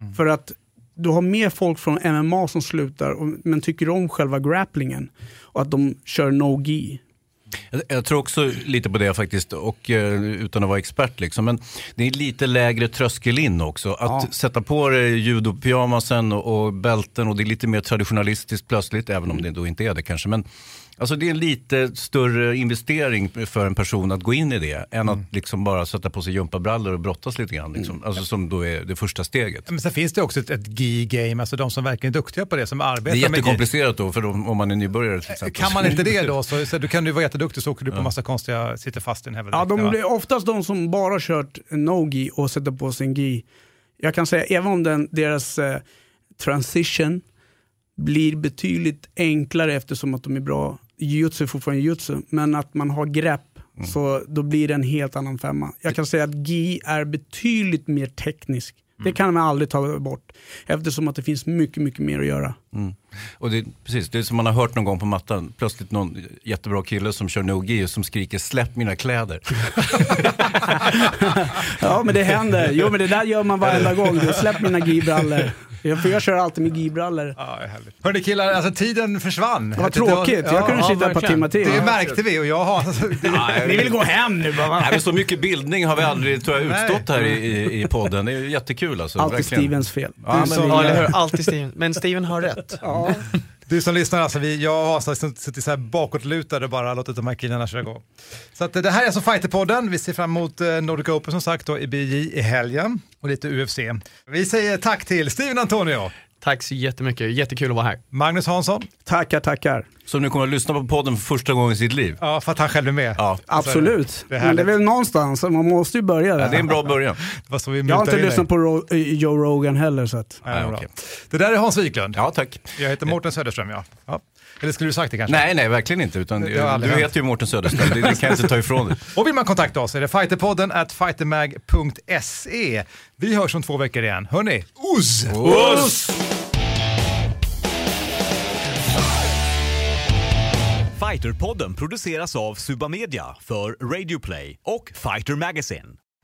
Mm. För att du har mer folk från MMA som slutar och, men tycker om själva grapplingen och att de kör no-gi. Jag, jag tror också lite på det faktiskt, och, eh, utan att vara expert. Liksom. Men det är lite lägre tröskel in också. Att Ja. sätta på dig judopyjamasen och, och bälten och det är lite mer traditionalistiskt plötsligt, även om det då inte är det kanske. Men alltså, det är en lite större investering för en person att gå in i det, än att liksom bara sätta på sig gympabrallor och brottas lite grann. Liksom. Alltså, som då är det första steget. Men sen finns det också ett, ett gi-game, alltså de som verkligen är duktiga på det, som arbetar Det är med jättekomplicerat då, för om, om man är nybörjare till exempel. Kan man inte det då, så, så du kan du vara jätteduktig så åker du på massa konstiga, sitter fast i en helvete. Ja, de blir oftast de som bara kört no-gi och sätter på sin gi. Jag kan säga, även om den, deras eh, transition blir betydligt enklare eftersom att de är bra. Jiu-jitsu är fortfarande jiu-jitsu, men att man har grepp så då blir det en helt annan femma. Jag kan säga att gi är betydligt mer teknisk. Det kan man aldrig ta bort eftersom att det finns mycket, mycket mer att göra. Mm. Och det, precis, det är som man har hört någon gång på mattan. Plötsligt någon jättebra kille som kör no-gi och som skriker släpp mina kläder. Ja men det händer. Jo men det där gör man varenda gång. Släpp mina gi-brallor. Jag- För jag kör alltid med gi-brallor. Ja. Hörni killar, alltså tiden försvann. Vad tråkigt. Jag kunde sitta ett par timmar till. Det Ja. märkte vi och jag har... Det, Ni vill gå hem nu bara. Nej, men så mycket bildning har vi aldrig tror jag, utstått här i, i, i podden. Det är jättekul alltså. Alltid verkligen. Stevens fel. Ja, men Ja, eller hur? Alltid Steven. Men Steven har rätt. Ja. Du som lyssnar, alltså, vi, jag har alltså suttit så här bakåtlutad och bara låtit de här killarna köra igång. Så att, eh, det här är alltså Fighterpodden. Vi ser fram emot eh, Nordic Open som sagt då, i BJ i helgen och lite UFC. Vi säger tack till Steven Antonio, Tack så jättemycket. Jättekul att vara här. Magnus Hansson, Tackar, tackar. Som nu kommer att lyssna på podden för första gången i sitt liv. ja, för att han själv är med. Ja, Absolut. Det är men det är väl någonstans, man måste ju börja där. ja, det är en bra början. Jag har inte lyssnat dig. på Ro- eh, Joe Rogan heller så att... Nej, okej. Det där är Hans Wiklund. Ja, tack. Jag heter Mårten Söderström, ja. ja. Eller skulle du sagt det kanske? Nej, nej, verkligen inte. Utan, du hänt. heter ju Mårten Söderström, det, det kan jag inte ta ifrån dig. Och vill man kontakta oss är det fighterpodden at fightermag.se. Vi hörs om två veckor igen. Hörni, Uzz! Oss! Fighterpodden produceras av Suba Media för Radio Play och Fighter Magazine.